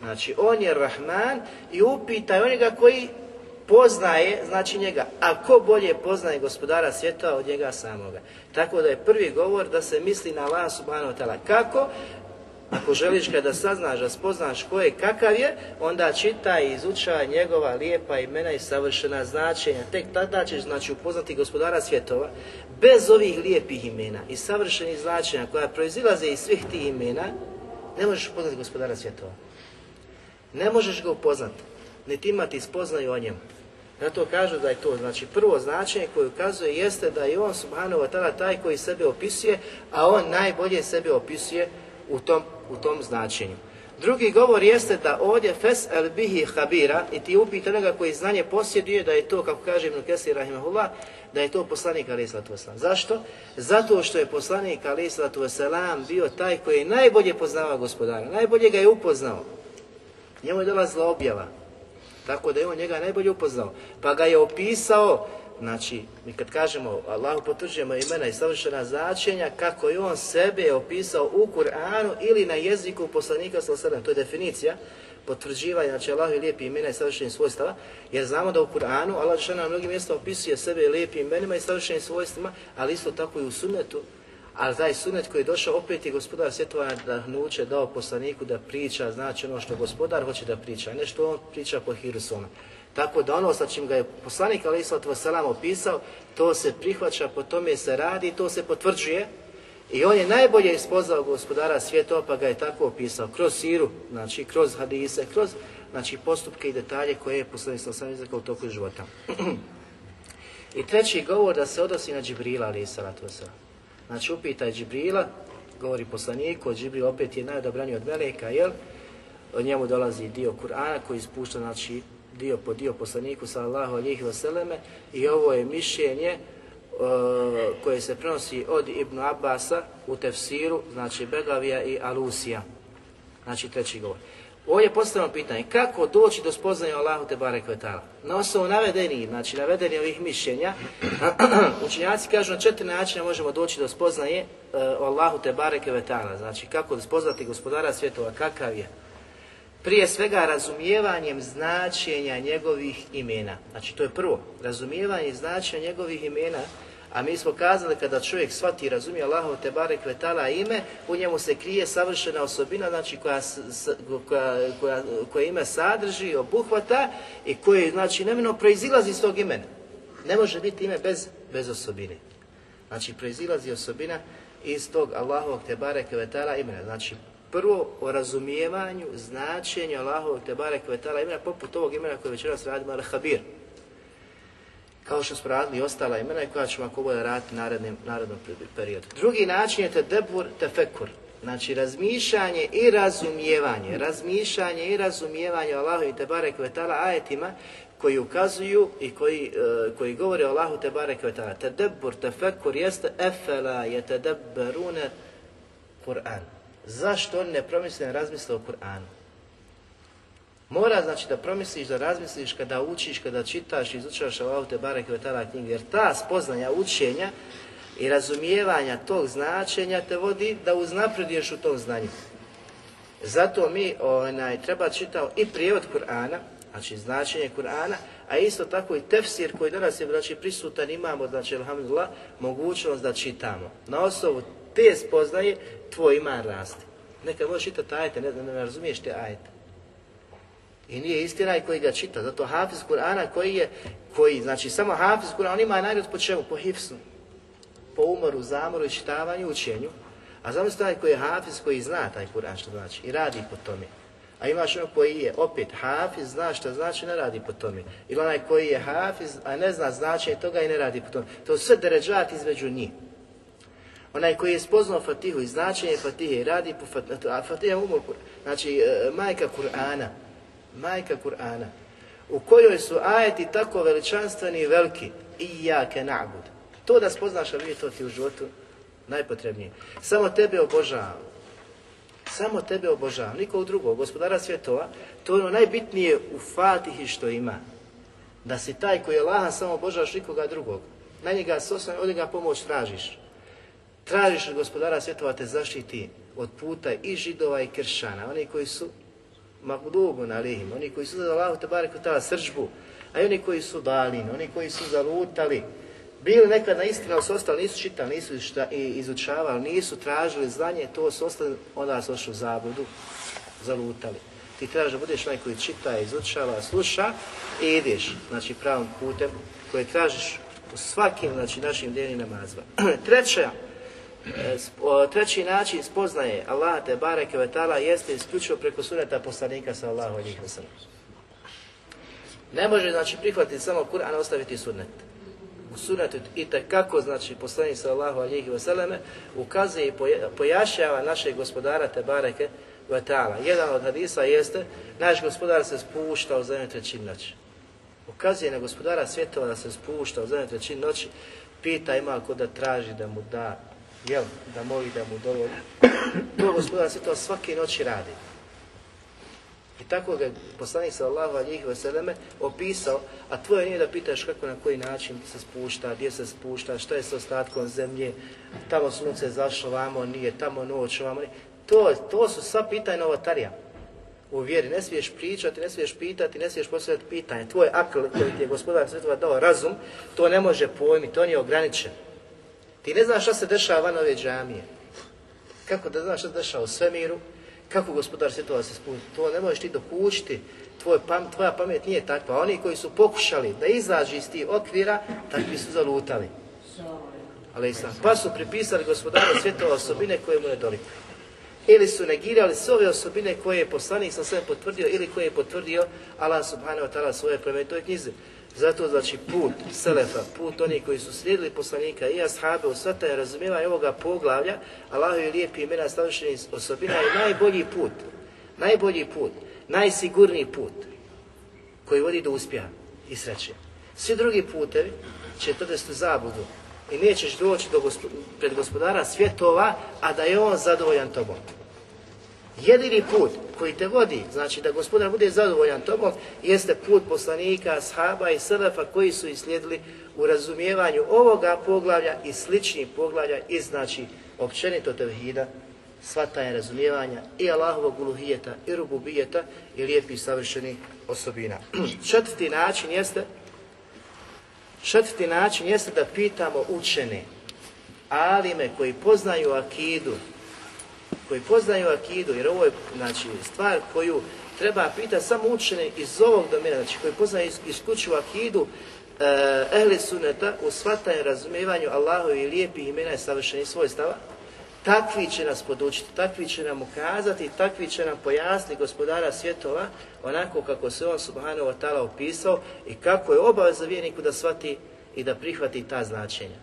Znači, on je Rahman i upita onoga koji poznaje, znači njega. A ko bolje poznaje gospodara svjetova od njega samoga? Tako da je prvi govor da se misli na vas, subhanahu wa Kako? Ako želiš kada saznaš, da spoznaš ko je, kakav je, onda čitaj i izuča njegova lijepa imena i savršena značenja. Tek tada ćeš znači, upoznati gospodara svjetova bez ovih lijepih imena i savršenih značenja koja proizilaze iz svih tih imena, ne možeš upoznati gospodara svjetova. Ne možeš ga upoznati, niti imati spoznaju o njemu. Zato kažu da je to, znači prvo značenje koje ukazuje jeste da je on subhanahu wa ta'ala taj koji sebe opisuje, a on najbolje sebe opisuje u tom, u tom značenju. Drugi govor jeste da ovdje fes el bihi habira i ti upita onoga koji znanje posjeduje da je to, kako kaže Ibn Kesir Rahimahullah, da je to poslanik alaih sallatu Zašto? Zato što je poslanik alaih sallatu bio taj koji je najbolje poznava gospodara, najbolje ga je upoznao. Njemu je dolazila objava, tako da je on njega najbolje upoznao. Pa ga je opisao, znači, mi kad kažemo Allahu potvrđujemo imena i savršena značenja, kako je on sebe opisao u Kur'anu ili na jeziku poslanika sedam to je definicija potvrđivanja znači Allahu lijepi imena i savršenih svojstava, jer znamo da u Kur'anu Allah na mnogim mjestima opisuje sebe lijepim imenima i savršenim svojstvima, ali isto tako i u sunnetu ali taj sunet koji je došao opet je gospodar svjetova nadahnuće dao poslaniku da priča, znači ono što gospodar hoće da priča, a ne što on priča po hiru Tako da ono sa čim ga je poslanik Ali Islat opisao, to se prihvaća, po tome se radi i to se potvrđuje. I on je najbolje ispoznao gospodara svjetova pa ga je tako opisao, kroz siru, znači kroz hadise, kroz znači, postupke i detalje koje je poslanik sam Vassalam u toku života. I treći govor da se odnosi na Džibrila Ali Vassalam. Znači upitaj Džibrila, govori poslaniku, Džibril opet je najodobraniji od Meleka, jel? Od njemu dolazi dio Kur'ana koji ispušta, znači dio po dio poslaniku sallallahu alihi vseleme i ovo je mišljenje e, koje se prenosi od Ibn Abasa u tefsiru, znači Begavija i Alusija, znači treći govor. Ovdje je postavljeno pitanje kako doći do spoznanja Allahu te barek vetala. Na osnovu navedenih, znači navedeni ovih mišljenja, učinjaci kažu na četiri načina možemo doći do spoznaje uh, Allahu te barek vetala. Znači kako spoznati gospodara svjetova, kakav je. Prije svega razumijevanjem značenja njegovih imena. Znači to je prvo, razumijevanje značenja njegovih imena a mi smo kazali kada čovjek shvati i razumije Allahovo te bare ime, u njemu se krije savršena osobina, znači koja, koja, koja, koja ime sadrži, obuhvata i koje znači nemeno proizilazi iz tog imena. Ne može biti ime bez, bez osobine. Znači proizilazi osobina iz tog Allahovog te bare kvetala imena. Znači prvo o razumijevanju, značenju Allahovog te kvetala imena poput ovog imena koje večeras radimo al kao što smo radili i ostala imena i koja ćemo ako bude raditi narednim, narednom periodu. Drugi način je te te fekur, znači razmišljanje i razumijevanje, razmišljanje i razumijevanje Allahu i Tebare Kvetala ajetima koji ukazuju i koji, uh, koji govore o Allahu Tebare Kvetala. Tedebur fekur jeste efela je tedebberune Kur'an. Zašto oni ne promisle razmisle o Kur'anu? Mora znači da promisliš, da razmisliš kada učiš, kada čitaš, izučavaš aute barek i knjige, jer ta spoznanja učenja i razumijevanja tog značenja te vodi da uznapreduješ u tom znanju. Zato mi onaj, treba čitao i prijevod Kur'ana, znači značenje Kur'ana, a isto tako i tefsir koji danas je znači, prisutan, imamo, znači, alhamdulillah, mogućnost da čitamo. Na osnovu te spoznaje tvoj iman rasti. Neka možeš čitati ajte, ne, ne, ne razumiješ te i nije istina i koji ga čita. Zato Hafiz Kur'ana koji je, koji, znači samo Hafiz Kur'ana, on ima nagrad po čemu? Po hifsu. po umoru, zamoru, čitavanju, učenju. A zamislite taj koji je Hafiz, koji zna taj Kur'an što znači i radi po tome. A imaš onog koji je, opet, hafiz zna što znači, ne radi po tome. Ili onaj koji je hafiz, a ne zna značenje toga i ne radi po tome. To sve deređat između njih. Onaj koji je spoznao Fatihu i značenje Fatihe i radi po Fatihu, a Fatiha znači e, majka Kur'ana, majka Kur'ana, u kojoj su ajeti tako veličanstveni i veliki, i jake na'bud. To da spoznaš, vidi to ti u životu najpotrebnije. Samo tebe obožavam. Samo tebe obožavam, nikog drugog, gospodara svjetova, to je ono najbitnije u Fatihi što ima. Da si taj koji je laha, samo obožavaš nikoga drugog. Na njega s osnovi, od njega pomoć tražiš. Tražiš od gospodara svjetova te zaštiti od puta i židova i kršana, oni koji su magdubun alihim, oni koji su za Allahu bare sržbu, a i oni koji su dalin, oni koji su zalutali, bili nekad na istinu, ali su ostali, nisu čitali, nisu izučavali, nisu tražili znanje, to su ostali, onda su ošli u zabudu, zalutali. Ti tražiš da budeš onaj koji čita, izučava, sluša i ideš, znači pravom putem koje tražiš u svakim znači, našim djelima nazva. Treća Treći način spoznaje Allah te bareke ve jeste isključivo preko suneta poslanika sallallahu alejhi ve sellem. Ne može znači prihvatiti samo Kur'an ostaviti sunnet. U sunnetu i kako znači poslanik sallallahu alejhi ve selleme ukazuje i pojašnjava našeg gospodara te bareke ve Jedan od hadisa jeste naš gospodar se spušta u zemlju trećim noći. Ukazuje na gospodara svjetova da se spušta u zemlju trećin noći, pita ima ko da traži da mu da jel, da moli, da mu dovolj. To gospodar se to svake noći radi. I tako ga je poslanik sallallahu alihi vseleme opisao, a tvoje nije da pitaš kako na koji način se spušta, gdje se spušta, što je s ostatkom zemlje, tamo sunce zašlo, vamo nije, tamo noć, vamo nije. To, to su sva pitanja novotarija u vjeri. Ne smiješ pričati, ne smiješ pitati, ne smiješ postavljati pitanje. Tvoj akl koji ti je gospodar svetova dao razum, to ne može pojmiti, on je ograničen. Ti ne znaš šta se dešava van ove džamije. Kako da znaš šta se dešava u svemiru, kako gospodar svjetova se spusti, To ne možeš ti dokućiti, Tvoj pam, tvoja pamet nije takva. Oni koji su pokušali da izađu iz tih okvira, takvi su zalutali. Ali Pa su pripisali gospodaru svjetova osobine koje mu ne dolikuju. Ili su negirali sve ove osobine koje je poslanik sa sve potvrdio ili koje je potvrdio Allah subhanahu wa ta'ala svoje plemenitoj knjizi. Zato znači put Selefa, put onih koji su slijedili poslanika i ashabe u svata je i ovoga poglavlja, je lijepi imena savršenih osobina je najbolji put, najbolji put, najsigurniji put koji vodi do uspjeha i sreće. Svi drugi putevi će to u zabudu i nećeš doći do pred gospodara svjetova, a da je on zadovoljan tobom. Jedini put koji te vodi, znači da gospodar bude zadovoljan tobom, jeste put poslanika, ashaba i selefa koji su islijedili u razumijevanju ovoga poglavlja i sličnih poglavlja i znači općenito tevhida, taj razumijevanja i Allahovog uluhijeta i rububijeta i lijepih savršenih osobina. četvrti način jeste Četvrti način jeste da pitamo učene, alime koji poznaju akidu, koji poznaju akidu, jer ovo je znači, stvar koju treba pitati samo učene iz ovog domena, znači koji poznaju isključivo akidu, eh, ehli suneta u shvatanju razumijevanju Allahovi lijepih imena i savršenih svojstava, takvi će nas podučiti, takvi će nam ukazati, takvi će nam pojasniti gospodara svjetova onako kako se on subhanahu wa ta'ala opisao i kako je obaveza vjerniku da shvati i da prihvati ta značenja.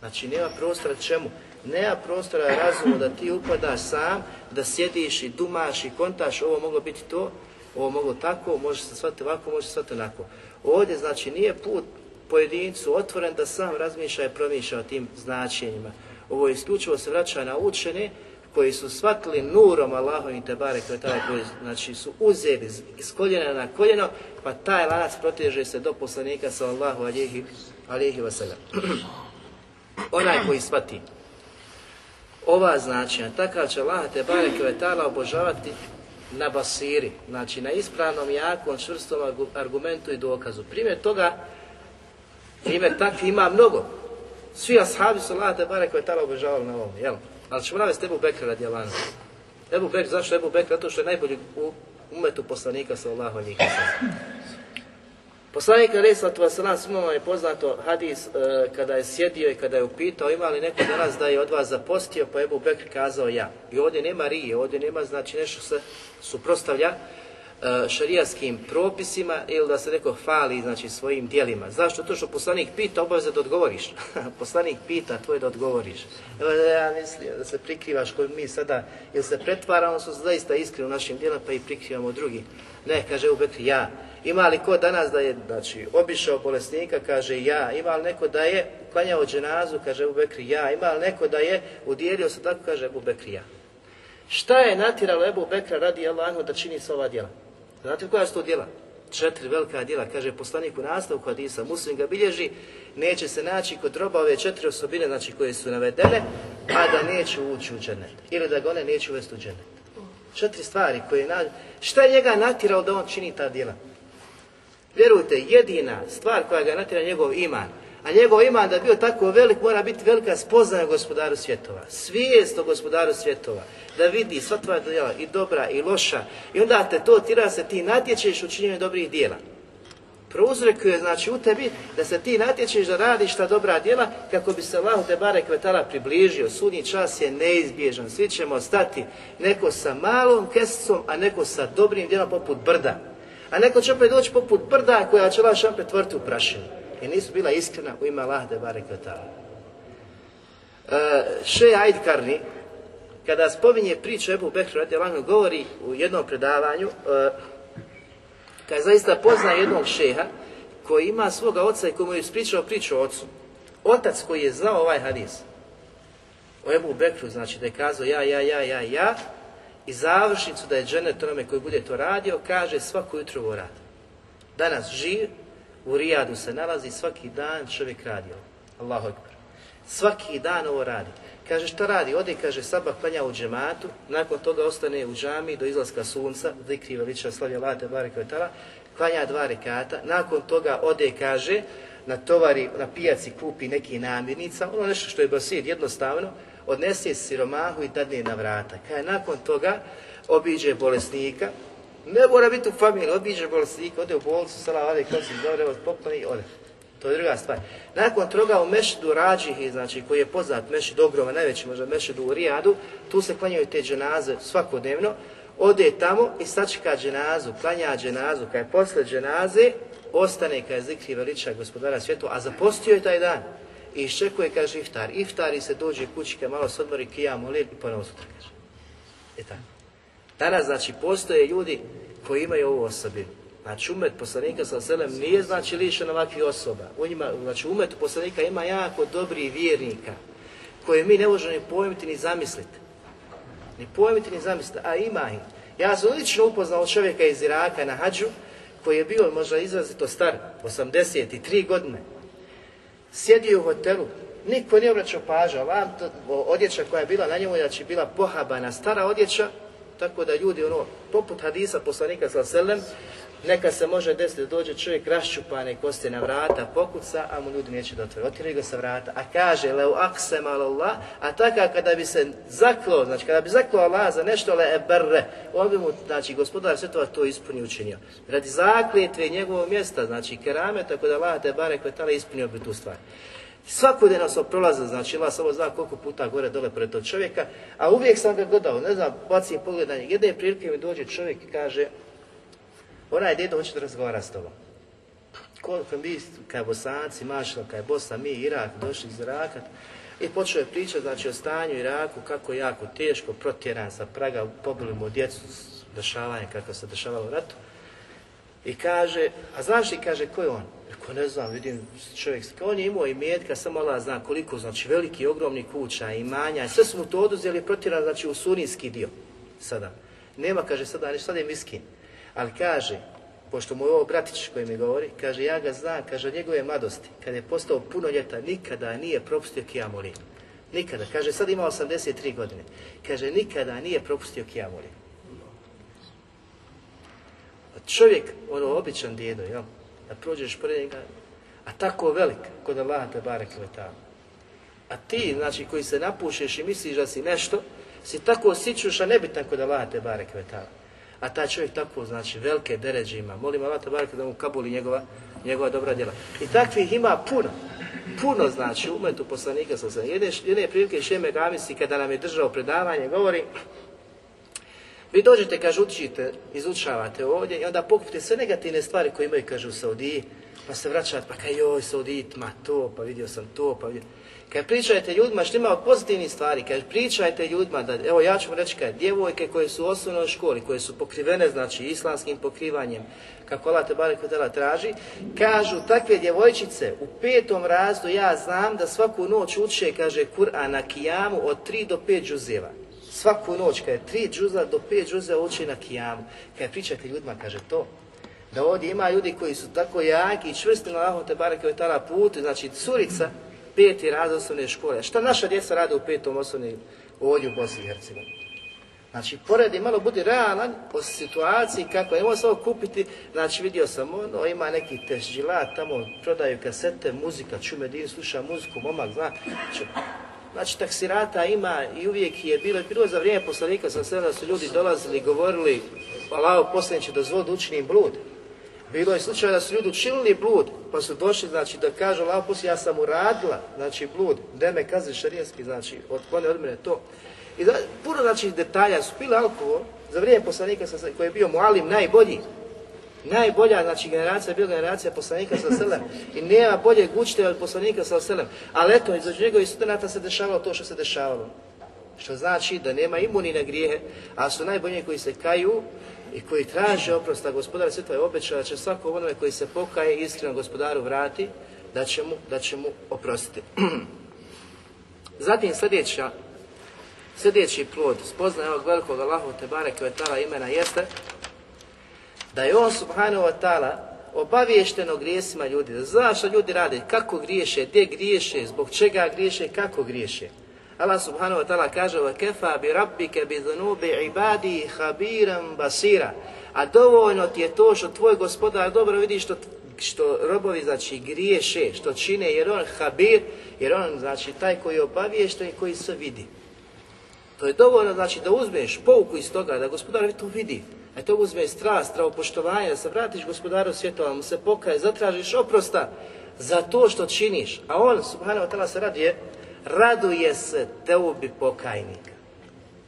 Znači nema prostora čemu, nema prostora razumu da ti upadaš sam, da sjediš i dumaš i kontaš, ovo moglo biti to, ovo moglo tako, može se shvatiti ovako, može se shvatiti onako. Ovdje znači nije put pojedincu otvoren da sam razmišlja i promišlja o tim značenjima. Ovo isključivo se vraća na učene koji su shvatili nurom Allahovim te bare koje taj koji znači su uzeli iz koljena na koljeno, pa taj lanac proteže se do poslanika sa Allahu alihi, alihi Onaj koji shvati ova značenja, takav će Allah te bareke obožavati na basiri, znači na ispravnom, jakom, čvrstom argumentu i dokazu. Primjer toga, primjer takvi ima mnogo. Svi ashabi su Allah te bareke vetala obožavali na ovom, jel? Ali ćemo navesti Ebu Bekra radi Alana. Ebu Bekra, zašto Ebu Bekra? Zato što je najbolji u umetu poslanika sa Allahom njih. Poslanik Ali vas Vasalam svima je poznato hadis e, kada je sjedio i kada je upitao ima li neko danas da je od vas zapostio, pa je Ebu Bekr kazao ja. I ovdje nema rije, ovdje nema znači nešto se suprotstavlja e, šarijaskim propisima ili da se neko fali znači svojim dijelima. Zašto? To što poslanik pita, obaveza da odgovoriš. poslanik pita, tvoje da odgovoriš. Evo ja mislim da se prikrivaš koji mi sada, ili se pretvaramo, su zaista iskri u našim dijelima pa i prikrivamo drugi. Ne, kaže Ebu Bekr, ja. Ima li ko danas da je, znači, obišao bolesnika, kaže ja, ima li neko da je uklanjao dženazu, kaže Ebu Bekri ja, ima li neko da je udijelio se tako, kaže Ebu Bekri ja. Šta je natiralo Ebu Bekra radi Allahu da čini sva ova djela? Znate koja su to djela? Četiri velika djela, kaže poslanik u nastavku hadisa, muslim ga bilježi, neće se naći kod roba ove četiri osobine, znači koje su navedene, a da neće ući u dženet. Ili da ga one neće uvesti u dženet. Četiri stvari koje... Na... Šta je njega natirao da on čini ta djela? Vjerujte, jedina stvar koja ga natjera njegov iman, a njegov iman da bio tako velik mora biti velika spoznaja gospodaru svjetova, svijest o gospodaru svjetova, da vidi sva tvoja djela i dobra i loša i onda te to tira se ti natječeš u činjenju dobrih djela. Prouzrekuje znači u tebi da se ti natječeš da radiš ta dobra djela kako bi se Allah te bare kvetala približio. Sudnji čas je neizbježan, svi ćemo stati neko sa malom kesicom, a neko sa dobrim djelom poput brda. A neko će opet doći poput brda koja će vaš opet tvrti u prašinu. I nisu bila iskrena u ime Allah da bare kvetala. E, še Karni, kada spominje priču Ebu Bekru Radjelanu, govori u jednom predavanju, e, kada zaista pozna jednog šeha koji ima svoga oca i komu je ispričao priču o ocu. Otac koji je znao ovaj hadis, o Ebu Bekru, znači da je kazao ja, ja, ja, ja, ja, i završnicu da je dženet onome koji bude to radio, kaže svako jutro ovo radi. Danas živ, u Rijadu se nalazi, svaki dan čovjek radi ovo. Allahu akbar. Svaki dan ovo radi. Kaže šta radi? Ode, kaže, saba klanja u džematu, nakon toga ostane u džami do izlaska sunca, zikri veliča slavija, late, barek vetala, klanja dva rekata, nakon toga ode, kaže, na tovari, na pijaci kupi neki namirnica, ono nešto što je basir, jednostavno, odnese siromahu i dadne na vrata. je nakon toga obiđe bolesnika, ne mora biti u familiji, obiđe bolesnika, ode u bolcu, sala, ode kod si dobro, pokloni ode. To je druga stvar. Nakon toga u Mešidu Rađihi, znači koji je poznat Mešid ogroman, najveći možda Mešidu u Rijadu, tu se klanjaju te dženaze svakodnevno, ode tamo i sačeka dženazu, klanja dženazu, Kada je posle dženaze, ostane kada je zikri veliča gospodara svijetu, a zapostio je taj dan i iščekuje, kaže, iftar. Iftari se dođe kući, kad malo se odmori, kija molim i ponovno sutra, kaže. E tako. Danas, znači, postoje ljudi koji imaju ovu osobi. Znači, umet poslanika sa selem nije, znači, lišen ovakvih osoba. U njima, znači, umet poslanika ima jako dobrih vjernika, koje mi ne možemo ni pojmiti ni zamisliti. Ni pojmiti ni zamisliti, a ima ih. Ja sam odlično upoznao čovjeka iz Iraka na hađu, koji je bio možda izrazito star, 83 godine, Sjedio u hotelu, niko nije obraćao pažnju, vam odjeća koja je bila na njemu, znači bila pohabana, stara odjeća, tako da ljudi ono, poput hadisa poslanika sa selem, neka se može desiti da dođe čovjek raščupane kosti na vrata, pokuca, a mu ljudi neće da otvore. Otvori ga sa vrata. A kaže, leu akse a taka kada bi se zaklo, znači kada bi zaklo Allah za nešto, le brre, on bi mu, znači, gospodar svjetova to ispuni učinio. Radi zakljetve njegovog mjesta, znači kerame, tako da Allah te bare koje ispunio bi tu stvar. dana sam prolazio, znači Allah samo zna koliko puta gore dole pred tog čovjeka, a uvijek sam ga gledao, ne znam, bacim pogled na njeg. Jedne prilike mi dođe čovjek i kaže, Onaj dedo, on će da razgovara s tobom. Koliko mi, kaj bosanci, mašla, kaj Bosa, mi, Irak, došli iz Iraka, i počeo je pričati znači, o stanju Iraku, kako je jako teško, protjeran sa praga, pobili mu djecu, dešavanje kako se dešavalo u ratu. I kaže, a znaš li, kaže, ko je on? Rekao, ne znam, vidim čovjek, on je imao i metka, samo Allah zna koliko, znači veliki, ogromni kuća, imanja, sve su mu to oduzeli, protjeran, znači u surinski dio, sada. Nema, kaže, sada, sada je miskin. Ali kaže, pošto mu je ovo bratić koji mi govori, kaže, ja ga znam, kaže, njegove mladosti, kada je postao ljeta, nikada nije propustio kijamuli. Nikada. Kaže, sad ima 83 godine. Kaže, nikada nije propustio kijamuli. Čovjek, ono, običan djedo, jel? Da prođeš pored njega, a tako velik, kod Allaha te barek A ti, znači, koji se napušeš i misliš da si nešto, si tako osjećuš, a nebitan kod Allaha te barek a taj čovjek tako, znači, velike deređe ima. Molim Allah tabaraka da mu kabuli njegova, njegova dobra djela. I takvih ima puno. Puno znači momentu poslanika sa sam. Jedne, jedne prilike Šeme Gavisi kada nam je držao predavanje govori vi dođete, kaže, učite, izučavate ovdje i onda pokupite sve negativne stvari koje imaju, kaže, u Saudiji, pa se vraćate, pa kaj joj, Saudit, ma to, pa vidio sam to, pa vidio... Kad pričajte ljudima što ima od pozitivnih stvari, kad pričajte ljudima da, evo ja ću vam reći kad djevojke koje su u osnovnoj školi, koje su pokrivene znači islamskim pokrivanjem, kako Allah te barek traži, kažu takve djevojčice u petom razdu ja znam da svaku noć uče, kaže Kur'an na kijamu od tri do pet džuzeva. Svaku noć, kada je tri džuza do pet džuzeva uče na kijamu. Kad pričajte ljudima, kaže to, da ovdje ima ljudi koji su tako jaki i čvrsti na Allah te barek putu, znači curica, peti rad osnovne škole. Šta naša djeca rade u petom osnovnim, ovdje u Bosni i Hercegovini? Znači, poredi malo budi realan o situaciji kako imamo samo kupiti, znači vidio sam ono, ima neki težđila, tamo prodaju kasete, muzika, čume din, sluša muziku, momak zna. Znači, znači taksirata ima i uvijek je bilo, bilo za vrijeme poslanika sam sve da su ljudi dolazili, govorili, Allaho posljednje će dozvoliti učinim blud. Bilo je slučaj da su ljudi učinili blud, pa su došli, znači, da kažu Allah ja sam uradila, znači, blud, gdje me kazni šarijanski, znači, otklone od mene to. I da, puno, znači, detalja su pili alkohol, za vrijeme poslanika koji je bio mualim najbolji, najbolja znači generacija je bila generacija poslanika sa selem i nema bolje gućte od poslanika sa selem. Ali eto, iza njegovih studenata se dešavalo to što se dešavalo. Što znači da nema imuni na grijehe, a su najbolji koji se kaju i koji traže oprosta gospodara svjetova je obećao da će svako onome koji se pokaje iskreno gospodaru vrati, da će mu, da će oprostiti. Zatim sljedeća, sljedeći plod spoznaje ovog velikog Allahu Tebare Kvetala imena jeste da je on subhanu wa ta'ala obaviješten o grijesima ljudi, da zna što ljudi rade, kako griješe, gdje griješe, zbog čega griješe, kako griješe. Allah subhanahu wa ta'ala kaže وَكَفَا بِرَبِّكَ بِذُنُوبِ Ibadi, habiram basira A dovoljno ti je to što tvoj gospodar dobro vidi što, što robovi znači griješe, što čine, jer on habir, jer on znači taj koji obavije što i koji se vidi. To je dovoljno znači da uzmeš pouku iz toga, da gospodar to vidi. A to uzme strast, stravo poštovanje, da se vratiš gospodaru svjetova, mu se pokaje, zatražiš oprosta za to što činiš. A on, subhanahu wa ta'ala, se je raduje se ubi pokajnika.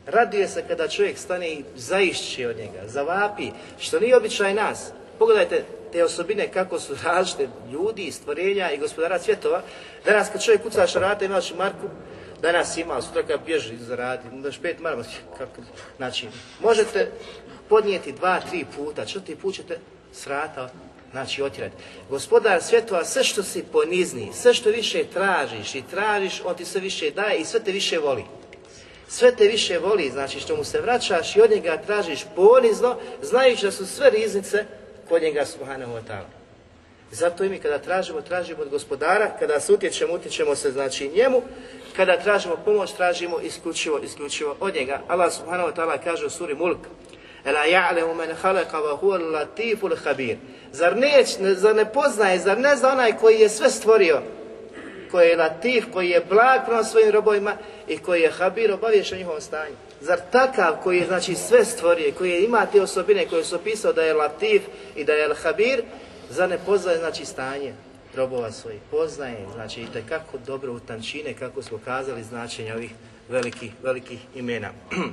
Raduje se kada čovjek stane i zaišće od njega, zavapi, što nije običaj nas. Pogledajte te osobine kako su različite ljudi, stvorenja i gospodara svjetova. Danas kad čovjek kuca šarata imaš marku, danas ima, sutra kad bježi zaradi, imaš pet marama, kako, znači, možete podnijeti dva, tri puta, četiri put ćete srata znači otjerat. Gospodar svjetova, sve što si ponizni, sve što više tražiš i tražiš, on ti sve više daje i sve te više voli. Sve te više voli, znači što mu se vraćaš i od njega tražiš ponizno, znajući da su sve riznice kod njega subhanahu wa ta'ala. Zato i mi kada tražimo, tražimo od gospodara, kada se utječemo, utječemo se znači njemu, kada tražimo pomoć, tražimo isključivo, isključivo od njega. Allah subhanahu wa ta'ala kaže u suri Mulk, Ela ja'lemu wa Zar, ne, zar ne poznaje, zar ne zna onaj koji je sve stvorio? Koji je latif, koji je blag prema svojim robovima i koji je habir obavješ o njihovom stanju. Zar takav koji je znači sve stvorio, koji ima te osobine koje su opisao da je latif i da je habir, zar ne poznaje znači stanje? robova svojih poznaje, znači i kako dobro utančine, kako smo kazali, značenja ovih velikih imena.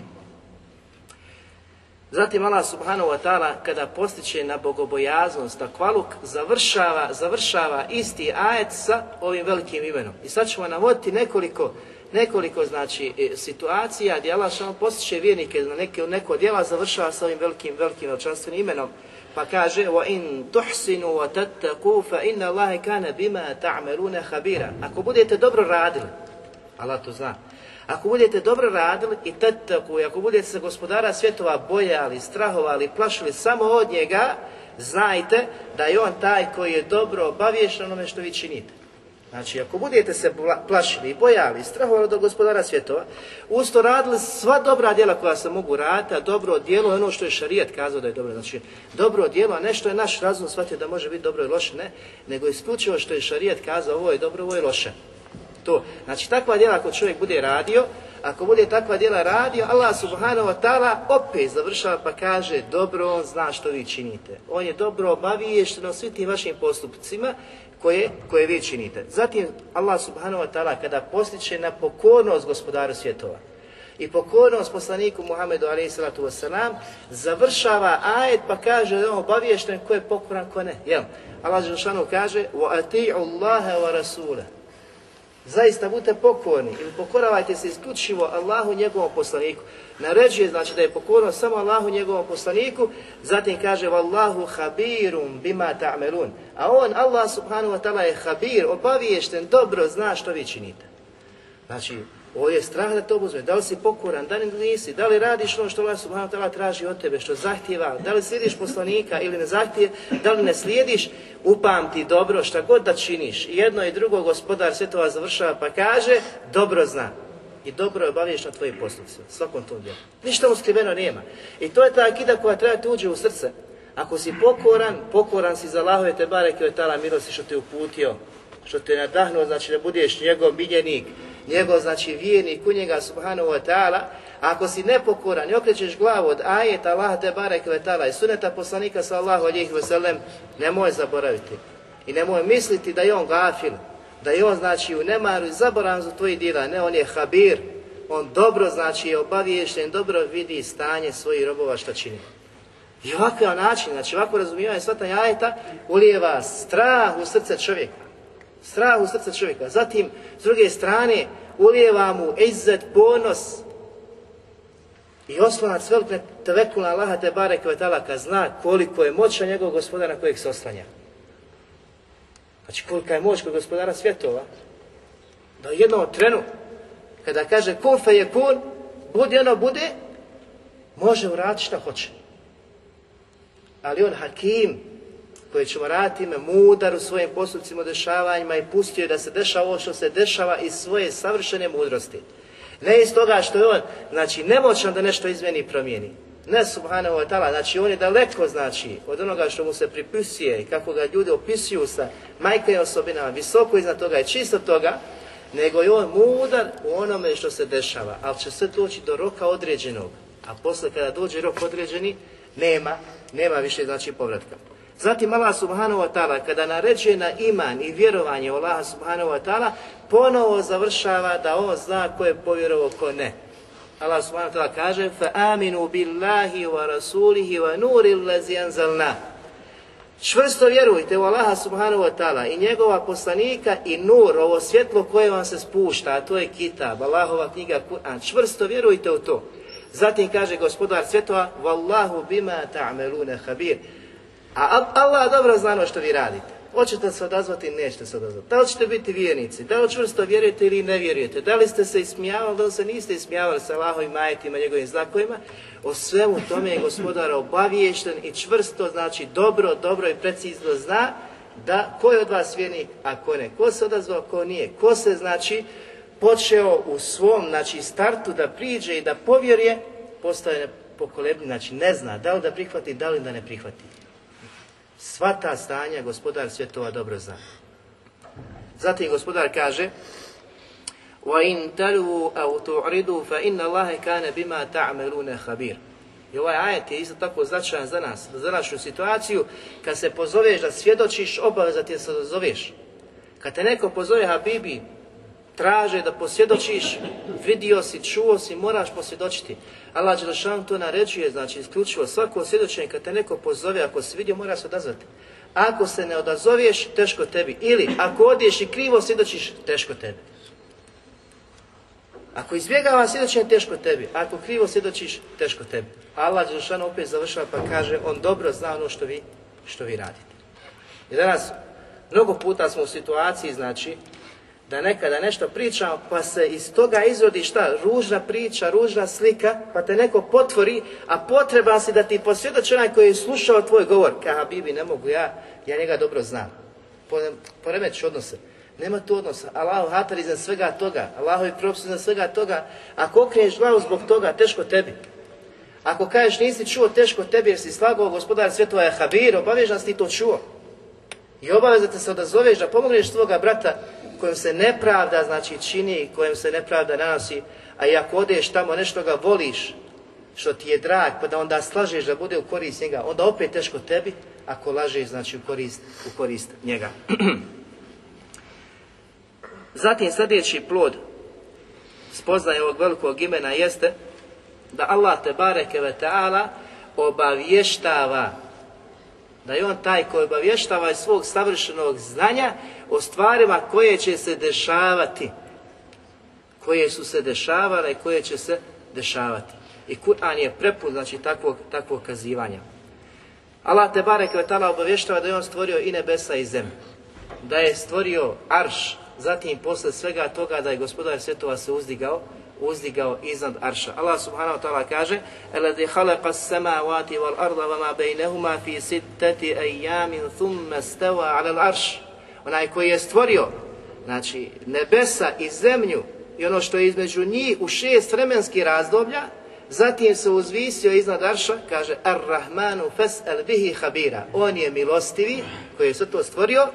Zatim Allah subhanahu wa ta'ala kada postiče na bogobojaznost, na kvaluk, završava, završava isti ajet sa ovim velikim imenom. I sad ćemo navoditi nekoliko, nekoliko znači e, situacija gdje Allah postiče vjernike na neke, neko djela, završava sa ovim velikim, velikim veličanstvenim imenom. Pa kaže وَإِن تُحْسِنُوا وَتَتَّقُوا فَإِنَّ اللَّهِ كَانَ بِمَا تَعْمَلُونَ خَبِيرًا Ako budete dobro radili, Allah to zna, ako budete dobro radili i tetaku, ako budete se gospodara svjetova bojali, strahovali, plašili samo od njega, znajte da je on taj koji je dobro obavješen onome što vi činite. Znači, ako budete se plašili i bojali strahovali do gospodara svjetova, usto radili sva dobra djela koja se mogu raditi, a dobro djelo je ono što je šarijat kazao da je dobro. Znači, dobro djelo, a ne što je naš razum shvatio da može biti dobro i loše, ne, nego isključivo što je šarijat kazao ovo je dobro, ovo je loše to. Znači takva djela ako čovjek bude radio, ako bude takva djela radio, Allah subhanahu wa ta'ala opet završava pa kaže dobro on zna što vi činite. On je dobro obaviješten o svim tim vašim postupcima koje, koje vi činite. Zatim Allah subhanahu wa ta'ala kada postiče na pokornost gospodaru svjetova, i pokornost poslaniku Muhammedu a.s. završava ajet pa kaže da on obaviješten ko je pokoran, ko ne. Jel? Allah Žešanu kaže وَأَتِعُ اللَّهَ وَرَسُولَ Zaista budite pokorni ili pokoravajte se isključivo Allahu njegovom poslaniku. Naređuje znači da je pokoran samo Allahu njegovom poslaniku, zatim kaže Wallahu habirum bima ta'melun. A on, Allah subhanahu wa ta'ala je habir, obaviješten, dobro zna što vi činite. Znači, Ovdje je strah da to obuzme. Da li si pokoran, da li nisi, da li radiš ono što Allah subhanahu ta'ala traži od tebe, što zahtjeva, da li slijediš poslanika ili ne zahtije, da li ne slijediš, upamti dobro šta god da činiš. Jedno i drugo gospodar sve to vas završava pa kaže, dobro zna. I dobro je obaviješ na tvojim postupcima, svakom tom djelu. Ništa mu skriveno nema. I to je ta akida koja treba ti uđe u srce. Ako si pokoran, pokoran si za Allahove te bareke od tala milosti što te uputio, što te nadahnuo, znači da budeš njegov miljenik, njegov znači vjernik u njega subhanahu wa ta'ala, ako si nepokoran i okrećeš glavu od ajeta Allah te barek ta'ala i suneta poslanika sallahu alihi ne nemoj zaboraviti i nemoj misliti da je on gafil, da je on znači u nemaru i zaboravan za tvoji djela, ne on je habir, on dobro znači je obaviješten, dobro vidi stanje svojih robova što čini. I ovakav način, znači ovako razumijevanje svata jajeta ulijeva strah u srce čovjeka. Strah u srca čovjeka. Zatim, s druge strane, ulijeva mu izzet, ponos i oslonac velikne tevekula Allaha te je talaka zna koliko je moća njegov gospodara kojeg se oslanja. Znači kolika je moć kod gospodara svjetova. Da u jednom trenu, kada kaže kun je kun, budi ono bude, može uraditi što hoće. Ali on hakim, koje ćemo raditi ime mudar u svojim postupcima, dešavanjima i pustio je da se dešava ovo što se dešava iz svoje savršene mudrosti. Ne iz toga što je on, znači, nemoćan da nešto izmeni i promijeni. Ne subhanahu wa ta'ala, znači on je daleko znači od onoga što mu se pripisuje i kako ga ljudi opisuju sa majke osobinama, visoko iznad toga i čisto toga, nego je on mudar u onome što se dešava, ali će sve doći do roka određenog, a posle kada dođe rok određeni, nema, nema više znači povratka. Zatim Allah subhanahu wa ta'ala kada naređuje na iman i vjerovanje u Allah subhanahu wa ta'ala ponovo završava da on zna ko je povjerovao, ko ne. Allah subhanahu wa ta'ala kaže فَآمِنُوا بِاللَّهِ وَرَسُولِهِ وَنُورِ Čvrsto vjerujte u Allaha subhanahu wa ta'ala i njegova poslanika i nur, ovo svjetlo koje vam se spušta, a to je kitab, Allahova knjiga Čvrsto vjerujte u to. Zatim kaže gospodar svjetova, Wallahu bima habir. A Allah dobro zna ono što vi radite. Hoćete se odazvati, nećete se odazvati. Da li ćete biti vjernici, da li čvrsto vjerujete ili ne vjerujete, da li ste se ismijavali, da li se niste ismijavali sa Allahovim majetima, njegovim znakovima, o svemu tome je gospodar obaviješten i čvrsto, znači dobro, dobro i precizno zna da ko je od vas vjerni a ko ne, ko se odazvao, ko nije, ko se znači počeo u svom znači startu da priđe i da povjeruje, postaje pokolebni, znači ne zna da li da prihvati, da li da ne prihvati. Sva ta stanja gospodar svjetova dobro zna. Zatim gospodar kaže وَإِنْ تَلُوُ أَوْ تُعْرِدُوا فَإِنَّ اللَّهَ كَانَ بِمَا تَعْمَلُونَ خَبِيرٌ i ovaj ajet je isto tako značajan za nas, za našu situaciju. Kad se pozoveš da svjedočiš, obaveza ti se zoveš. Kad te neko pozove Habibi, traže da posvjedočiš, vidio si, čuo si, moraš posvjedočiti. Allah Đelšan to naređuje, znači isključivo svako svjedočenje kad te neko pozove, ako se vidio, mora se odazvati. Ako se ne odazoveš, teško tebi. Ili ako odiješ i krivo svjedočiš, teško tebi. Ako izbjegava svjedočenje, teško tebi. Ako krivo svjedočiš, teško tebi. Allah Đelšan opet završava pa kaže, on dobro zna ono što vi, što vi radite. I danas, mnogo puta smo u situaciji, znači, da nekada nešto pričamo pa se iz toga izvodi šta? Ružna priča, ružna slika, pa te neko potvori, a potreban si da ti posvjedoči onaj koji je slušao tvoj govor. Ka Bibi, ne mogu ja, ja njega dobro znam. Poremeću odnose. Nema tu odnosa. Allahu hatar iznad svega toga. Allahu je propisu iznad svega toga. Ako okriješ glavu zbog toga, teško tebi. Ako kažeš nisi čuo, teško tebi jer si slagao gospodar svjetova je habir, obavežan si ti to čuo. I obaveza te se odazoveš da pomogneš svoga brata kojom se nepravda znači čini i se nepravda nanosi, a i ako odeš tamo nešto ga voliš, što ti je drag, pa da onda slažeš da bude u korist njega, onda opet teško tebi, ako lažeš znači u korist, u korist njega. Zatim sljedeći plod spoznaje ovog velikog imena jeste da Allah te bareke ve ta'ala obavještava da je on taj koji obavještava iz svog savršenog znanja o stvarima koje će se dešavati, koje su se dešavale i koje će se dešavati. I Kur'an je prepun znači, takvog, takvog kazivanja. Allah te barek vetala obavještava da je on stvorio i nebesa i zemlju. Da je stvorio arš, zatim poslije svega toga da je gospodar svjetova se uzdigao uzdigao iznad arša. Allah subhanahu wa ta'ala kaže الَّذِي خَلَقَ السَّمَاوَاتِ وَالْأَرْضَ وَمَا بَيْنَهُمَا فِي سِتَّةِ أَيَّامٍ ثُمَّ اسْتَوَى عَلَى الْعَرْشِ Onaj koji je stvorio, znači nebesa i zemlju i ono što je između njih u šest vremenskih razdoblja, zatim se uzvisio iznad arša, kaže Ar-Rahmanu fes'el bihi habira. On je milostivi koji je sve to stvorio,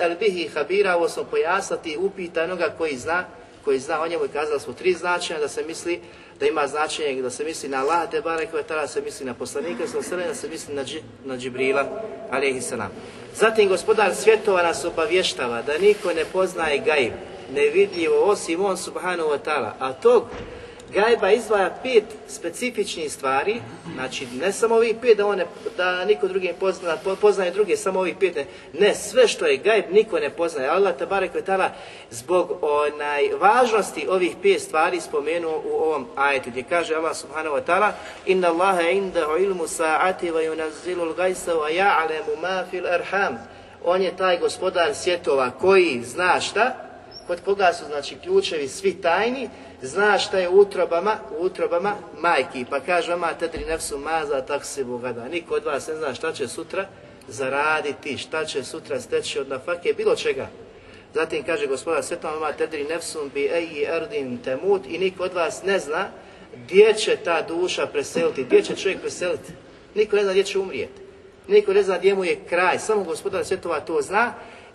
el bihi habira, ovo smo pojasniti upita onoga koji zna koji zna o njemu i da smo tri značenja, da se misli da ima značenje, da se misli na Allah, te barek da se misli na poslanika, da se misli na, dži, na Džibrila, Zatim gospodar svjetova nas obavještava da niko ne poznaje gajib, nevidljivo osim on subhanahu wa ta'ala, a tog Gajba izdvaja pet specifičnih stvari, znači ne samo ovih pet da, one, da niko drugi ne poznaje druge, samo ovih pet ne. sve što je gajb niko ne poznaje. Allah te barek zbog onaj, važnosti ovih pet stvari spomenuo u ovom ajetu gdje kaže Allah subhanahu wa ta'ala Inna Allaha indahu ilmu sa'ati wa yunazzilu gajsa wa ya'lamu ma fil arham. On je taj gospodar svjetova koji zna šta? kod koga su znači ključevi svi tajni, zna šta je u utrobama, u utrobama majki, pa kaže vama, tedri nefsu maza tak se bogada. Niko od vas ne zna šta će sutra zaraditi, šta će sutra steći od nafake, bilo čega. Zatim kaže gospoda svetom, vama, tedri nefsu bi eji erdin temut i niko od vas ne zna gdje će ta duša preseliti, gdje će čovjek preseliti. Niko ne zna gdje će umrijeti. Niko ne zna gdje mu je kraj, samo gospodar Svetova to zna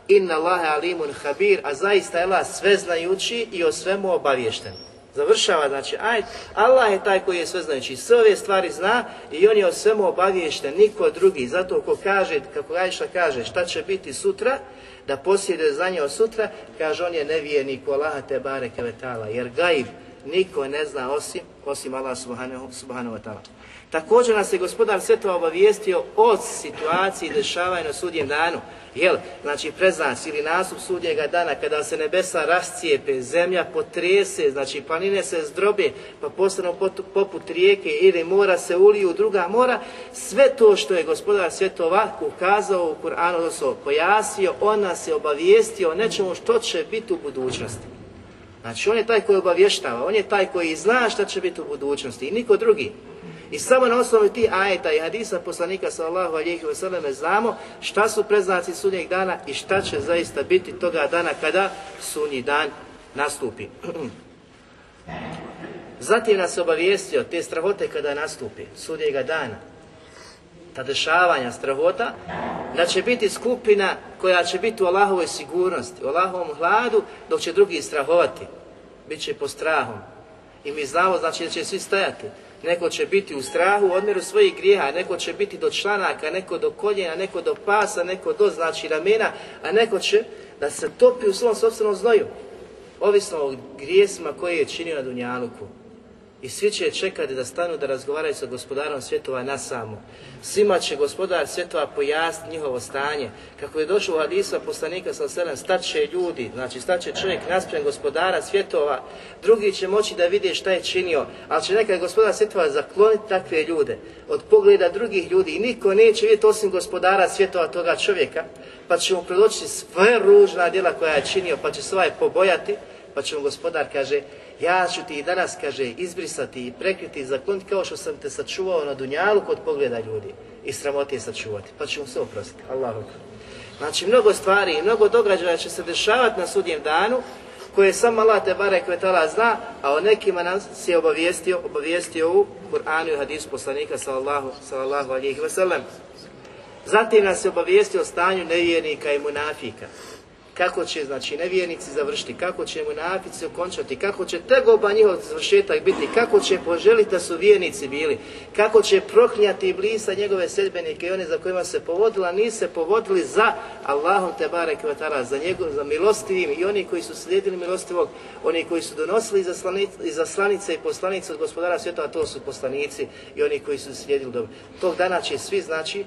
Inna Allahe alimun habir, a zaista je Allah znajući i o svemu obavješten. Završava, znači, aj, Allah je taj koji je sve znajući sve ove stvari zna i on je o svemu obaviješten, niko drugi. Zato ko kaže, kako Ajša kaže, šta će biti sutra, da posjeduje znanje od sutra, kaže on je nevijenik Allah te bareke vetala, jer gaib niko ne zna osim, osim Allah subhanahu, subhanahu wa ta'ala. Također nas je gospodar svetova obavijestio o situaciji dešavanja na sudnjem danu. Jel, znači prezans ili nasup sudnjega dana kada se nebesa rascijepe, zemlja potrese, znači planine se zdrobe, pa postanu poput rijeke ili mora se uliju druga mora, sve to što je gospodar svjetova ukazao u Kur'anu, odnosno pojasio, on nas je obavijestio o nečemu što će biti u budućnosti. Znači on je taj koji obavještava, on je taj koji zna šta će biti u budućnosti i niko drugi. I samo na osnovu tih ajeta i hadisa poslanika sallahu alijih vseleme znamo šta su predznaci Sunnijeg dana i šta će zaista biti toga dana kada sunji dan nastupi. Zatim nas obavijestio te strahote kada nastupi, sudnjega dana, ta dešavanja strahota, da će biti skupina koja će biti u Allahovoj sigurnosti, u Allahovom hladu, dok će drugi strahovati, bit će po strahom. I mi znamo znači da će svi stajati. Neko će biti u strahu, u odmjeru svojih grijeha, neko će biti do članaka, neko do koljena, neko do pasa, neko do znači ramena, a neko će da se topi u svom sobstvenom znoju, ovisno o grijesima koje je činio na Dunjaluku i svi će čekati da stanu da razgovaraju sa gospodarom svjetova na samo. Svima će gospodar svjetova pojasniti njihovo stanje. Kako je došlo u hadisa poslanika sa stat će ljudi, znači staće čovjek naspren gospodara svjetova, drugi će moći da vidi šta je činio, ali će nekad gospodar svjetova zakloniti takve ljude od pogleda drugih ljudi i niko neće vidjeti osim gospodara svjetova toga čovjeka, pa će mu predoći sve ružna djela koja je činio, pa će se ovaj pobojati, pa će mu gospodar, kaže, ja ću ti danas, kaže, izbrisati i prekriti i zakloniti kao što sam te sačuvao na dunjalu kod pogleda ljudi i sramote sačuvati, pa ću mu se oprostiti, Allahu Znači, mnogo stvari i mnogo događaja će se dešavati na sudnjem danu, koje sam Allah te barek vetala zna, a o nekima nas je obavijestio, obavijestio u Kur'anu i hadisu poslanika sallallahu, sallallahu alihi wasallam. Zatim nas je obavijestio o stanju nevjernika i munafika kako će znači nevjernici završiti, kako će mu napici okončati, kako će tegoba njihov završetak biti, kako će poželiti da su vjernici bili, kako će i blisa njegove sedbenike i one za kojima se povodila, nisu se povodili za Allahom te barek za, njegov, za milostivim i oni koji su slijedili milostivog, oni koji su donosili za slanice i poslanice od gospodara svjetova, to su poslanici i oni koji su slijedili dobro. Tog dana će svi znači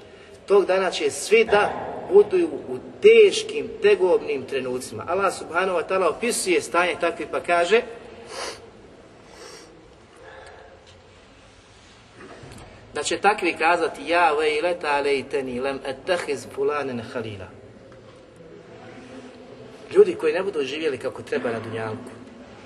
Tog dana će svi da budu u teškim, tegobnim trenucima. Allah subhanahu wa ta'ala opisuje stanje takvi pa kaže da će takvi kazati ja vejleta alejteni lem etahiz fulanen halila. Ljudi koji ne budu živjeli kako treba na dunjanku,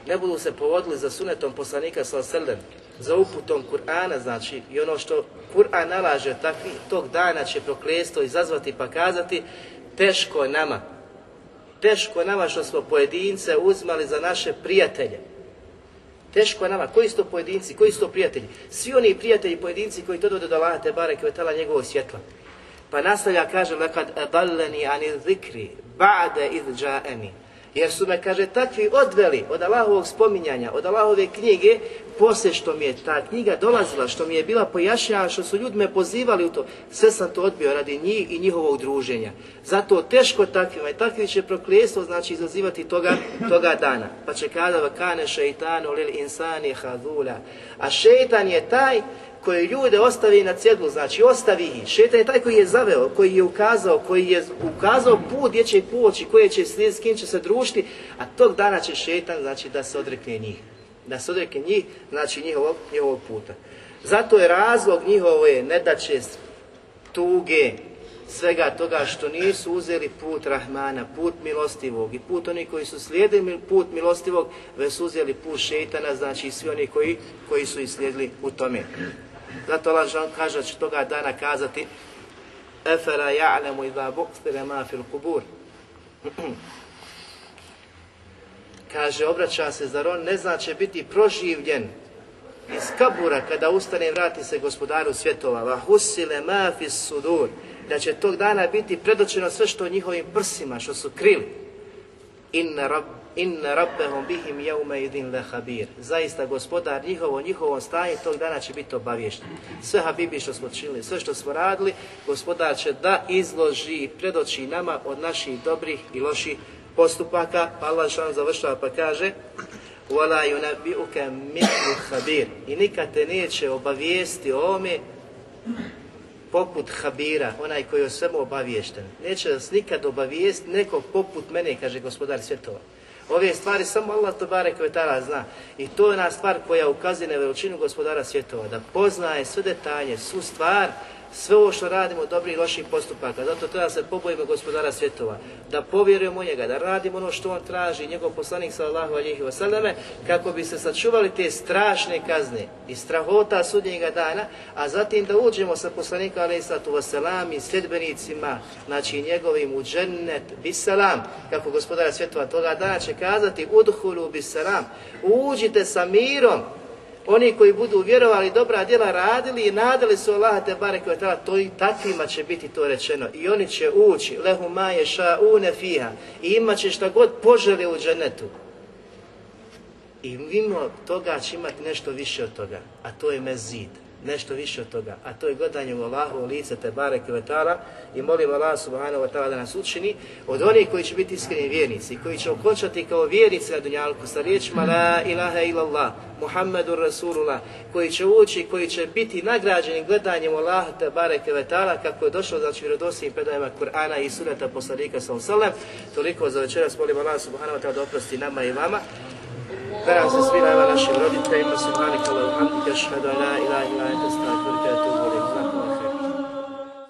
ne budu se povodili za sunetom poslanika sa srden, za uputom Kur'ana, znači, i ono što Kur'an nalaže takvi, tog dana će proklesto izazvati pa kazati teško nama, teško nama što smo pojedince uzmali za naše prijatelje. Teško nama, koji su to pojedinci, koji su to prijatelji? Svi oni prijatelji, pojedinci koji to dodu do lahate bare bareke njegovog svjetla. Pa nastavlja kaže lekad a ani zikri ba'de iz jer su me, kaže, takvi odveli od Allahovog spominjanja, od Allahove knjige, poslije što mi je ta knjiga dolazila, što mi je bila pojašnjena, što su ljudi me pozivali u to, sve sam to odbio radi njih i njihovog druženja. Zato teško takvima i takvi će proklijestvo znači izazivati toga, toga dana. Pa će kada vakane šeitanu lil insani hadula. A šeitan je taj koje ljude ostavi na cjedlu, znači ostavi ih. Šetan je taj koji je zaveo, koji je ukazao, koji je ukazao put gdje će poći, koje će slijediti, s kim će se družiti, a tog dana će šetan znači da se odrekne njih. Da se odrekne njih, znači njihovog, njihovog puta. Zato je razlog njihove nedaće, tuge, svega toga što nisu uzeli put Rahmana, put milostivog i put oni koji su slijedili put milostivog, već su uzeli put šeitana, znači i svi oni koji, koji su i slijedili u tome. Zato Allah kaže da će toga dana kazati Efera ja'lemu idha ma fil kubur. Kaže, obraća se, zar on ne zna će biti proživljen iz kabura kada ustane i vrati se gospodaru svjetova. Vahusile ma sudur. Da će tog dana biti predočeno sve što njihovim prsima, što su krili. Inna, rab, inna im bihim jaume idin Zaista gospodar njihovo, njihovo stanje tog dana će biti obavješten. Sve habibi što smo činili, sve što smo radili, gospodar će da izloži predoći nama od naših dobrih i loših postupaka. Allah vam završava pa kaže wala I nikad te neće obavijesti o ome poput habira, onaj koji je svemu obaviješten. Neće nas nikad obavijest neko poput mene, kaže gospodar svjetova. Ove stvari samo Allah koje tada zna. I to je ona stvar koja ukazuje na veličinu gospodara svjetova, da poznaje sve detalje, svu stvar, sve ovo što radimo dobrih i loših postupaka. Zato treba se pobojimo gospodara svjetova, da povjerujemo njega, da radimo ono što on traži, njegov poslanik sallahu alihi wasallam, kako bi se sačuvali te strašne kazne i strahota sudnjega dana, a zatim da uđemo sa poslanika alihi sallatu wasallam i sljedbenicima, znači njegovim u džennet bisalam, kako gospodara svjetova toga dana će kazati udhulu bisalam, uđite sa mirom, oni koji budu vjerovali, dobra djela radili i nadali su Allah te barek vatala, to i takvima će biti to rečeno. I oni će ući, lehu maješa une fiha, i imat će šta god poželi u dženetu. I mimo toga će imati nešto više od toga, a to je mezid nešto više od toga, a to je gledanje u Allahu u lice te barek i vetara i molim Allah subhanahu wa ta'ala da nas učini od onih koji će biti iskreni vjernici, koji će okončati kao vjernici na dunjalku sa riječima la ilaha illallah, Muhammedur Rasulullah, koji će ući, koji će biti nagrađeni gledanjem Allah te barek i vetara kako je došlo znači vjerodostojnim predajama Kur'ana i suneta poslanika sallallahu toliko za večeras molim Allah subhanahu wa ta'ala da oprosti nama i vama Predam se svima našim roditeljima, subhanika, lalhamdika, šhedana, ilaha, ilaha, ilaha, ilaha,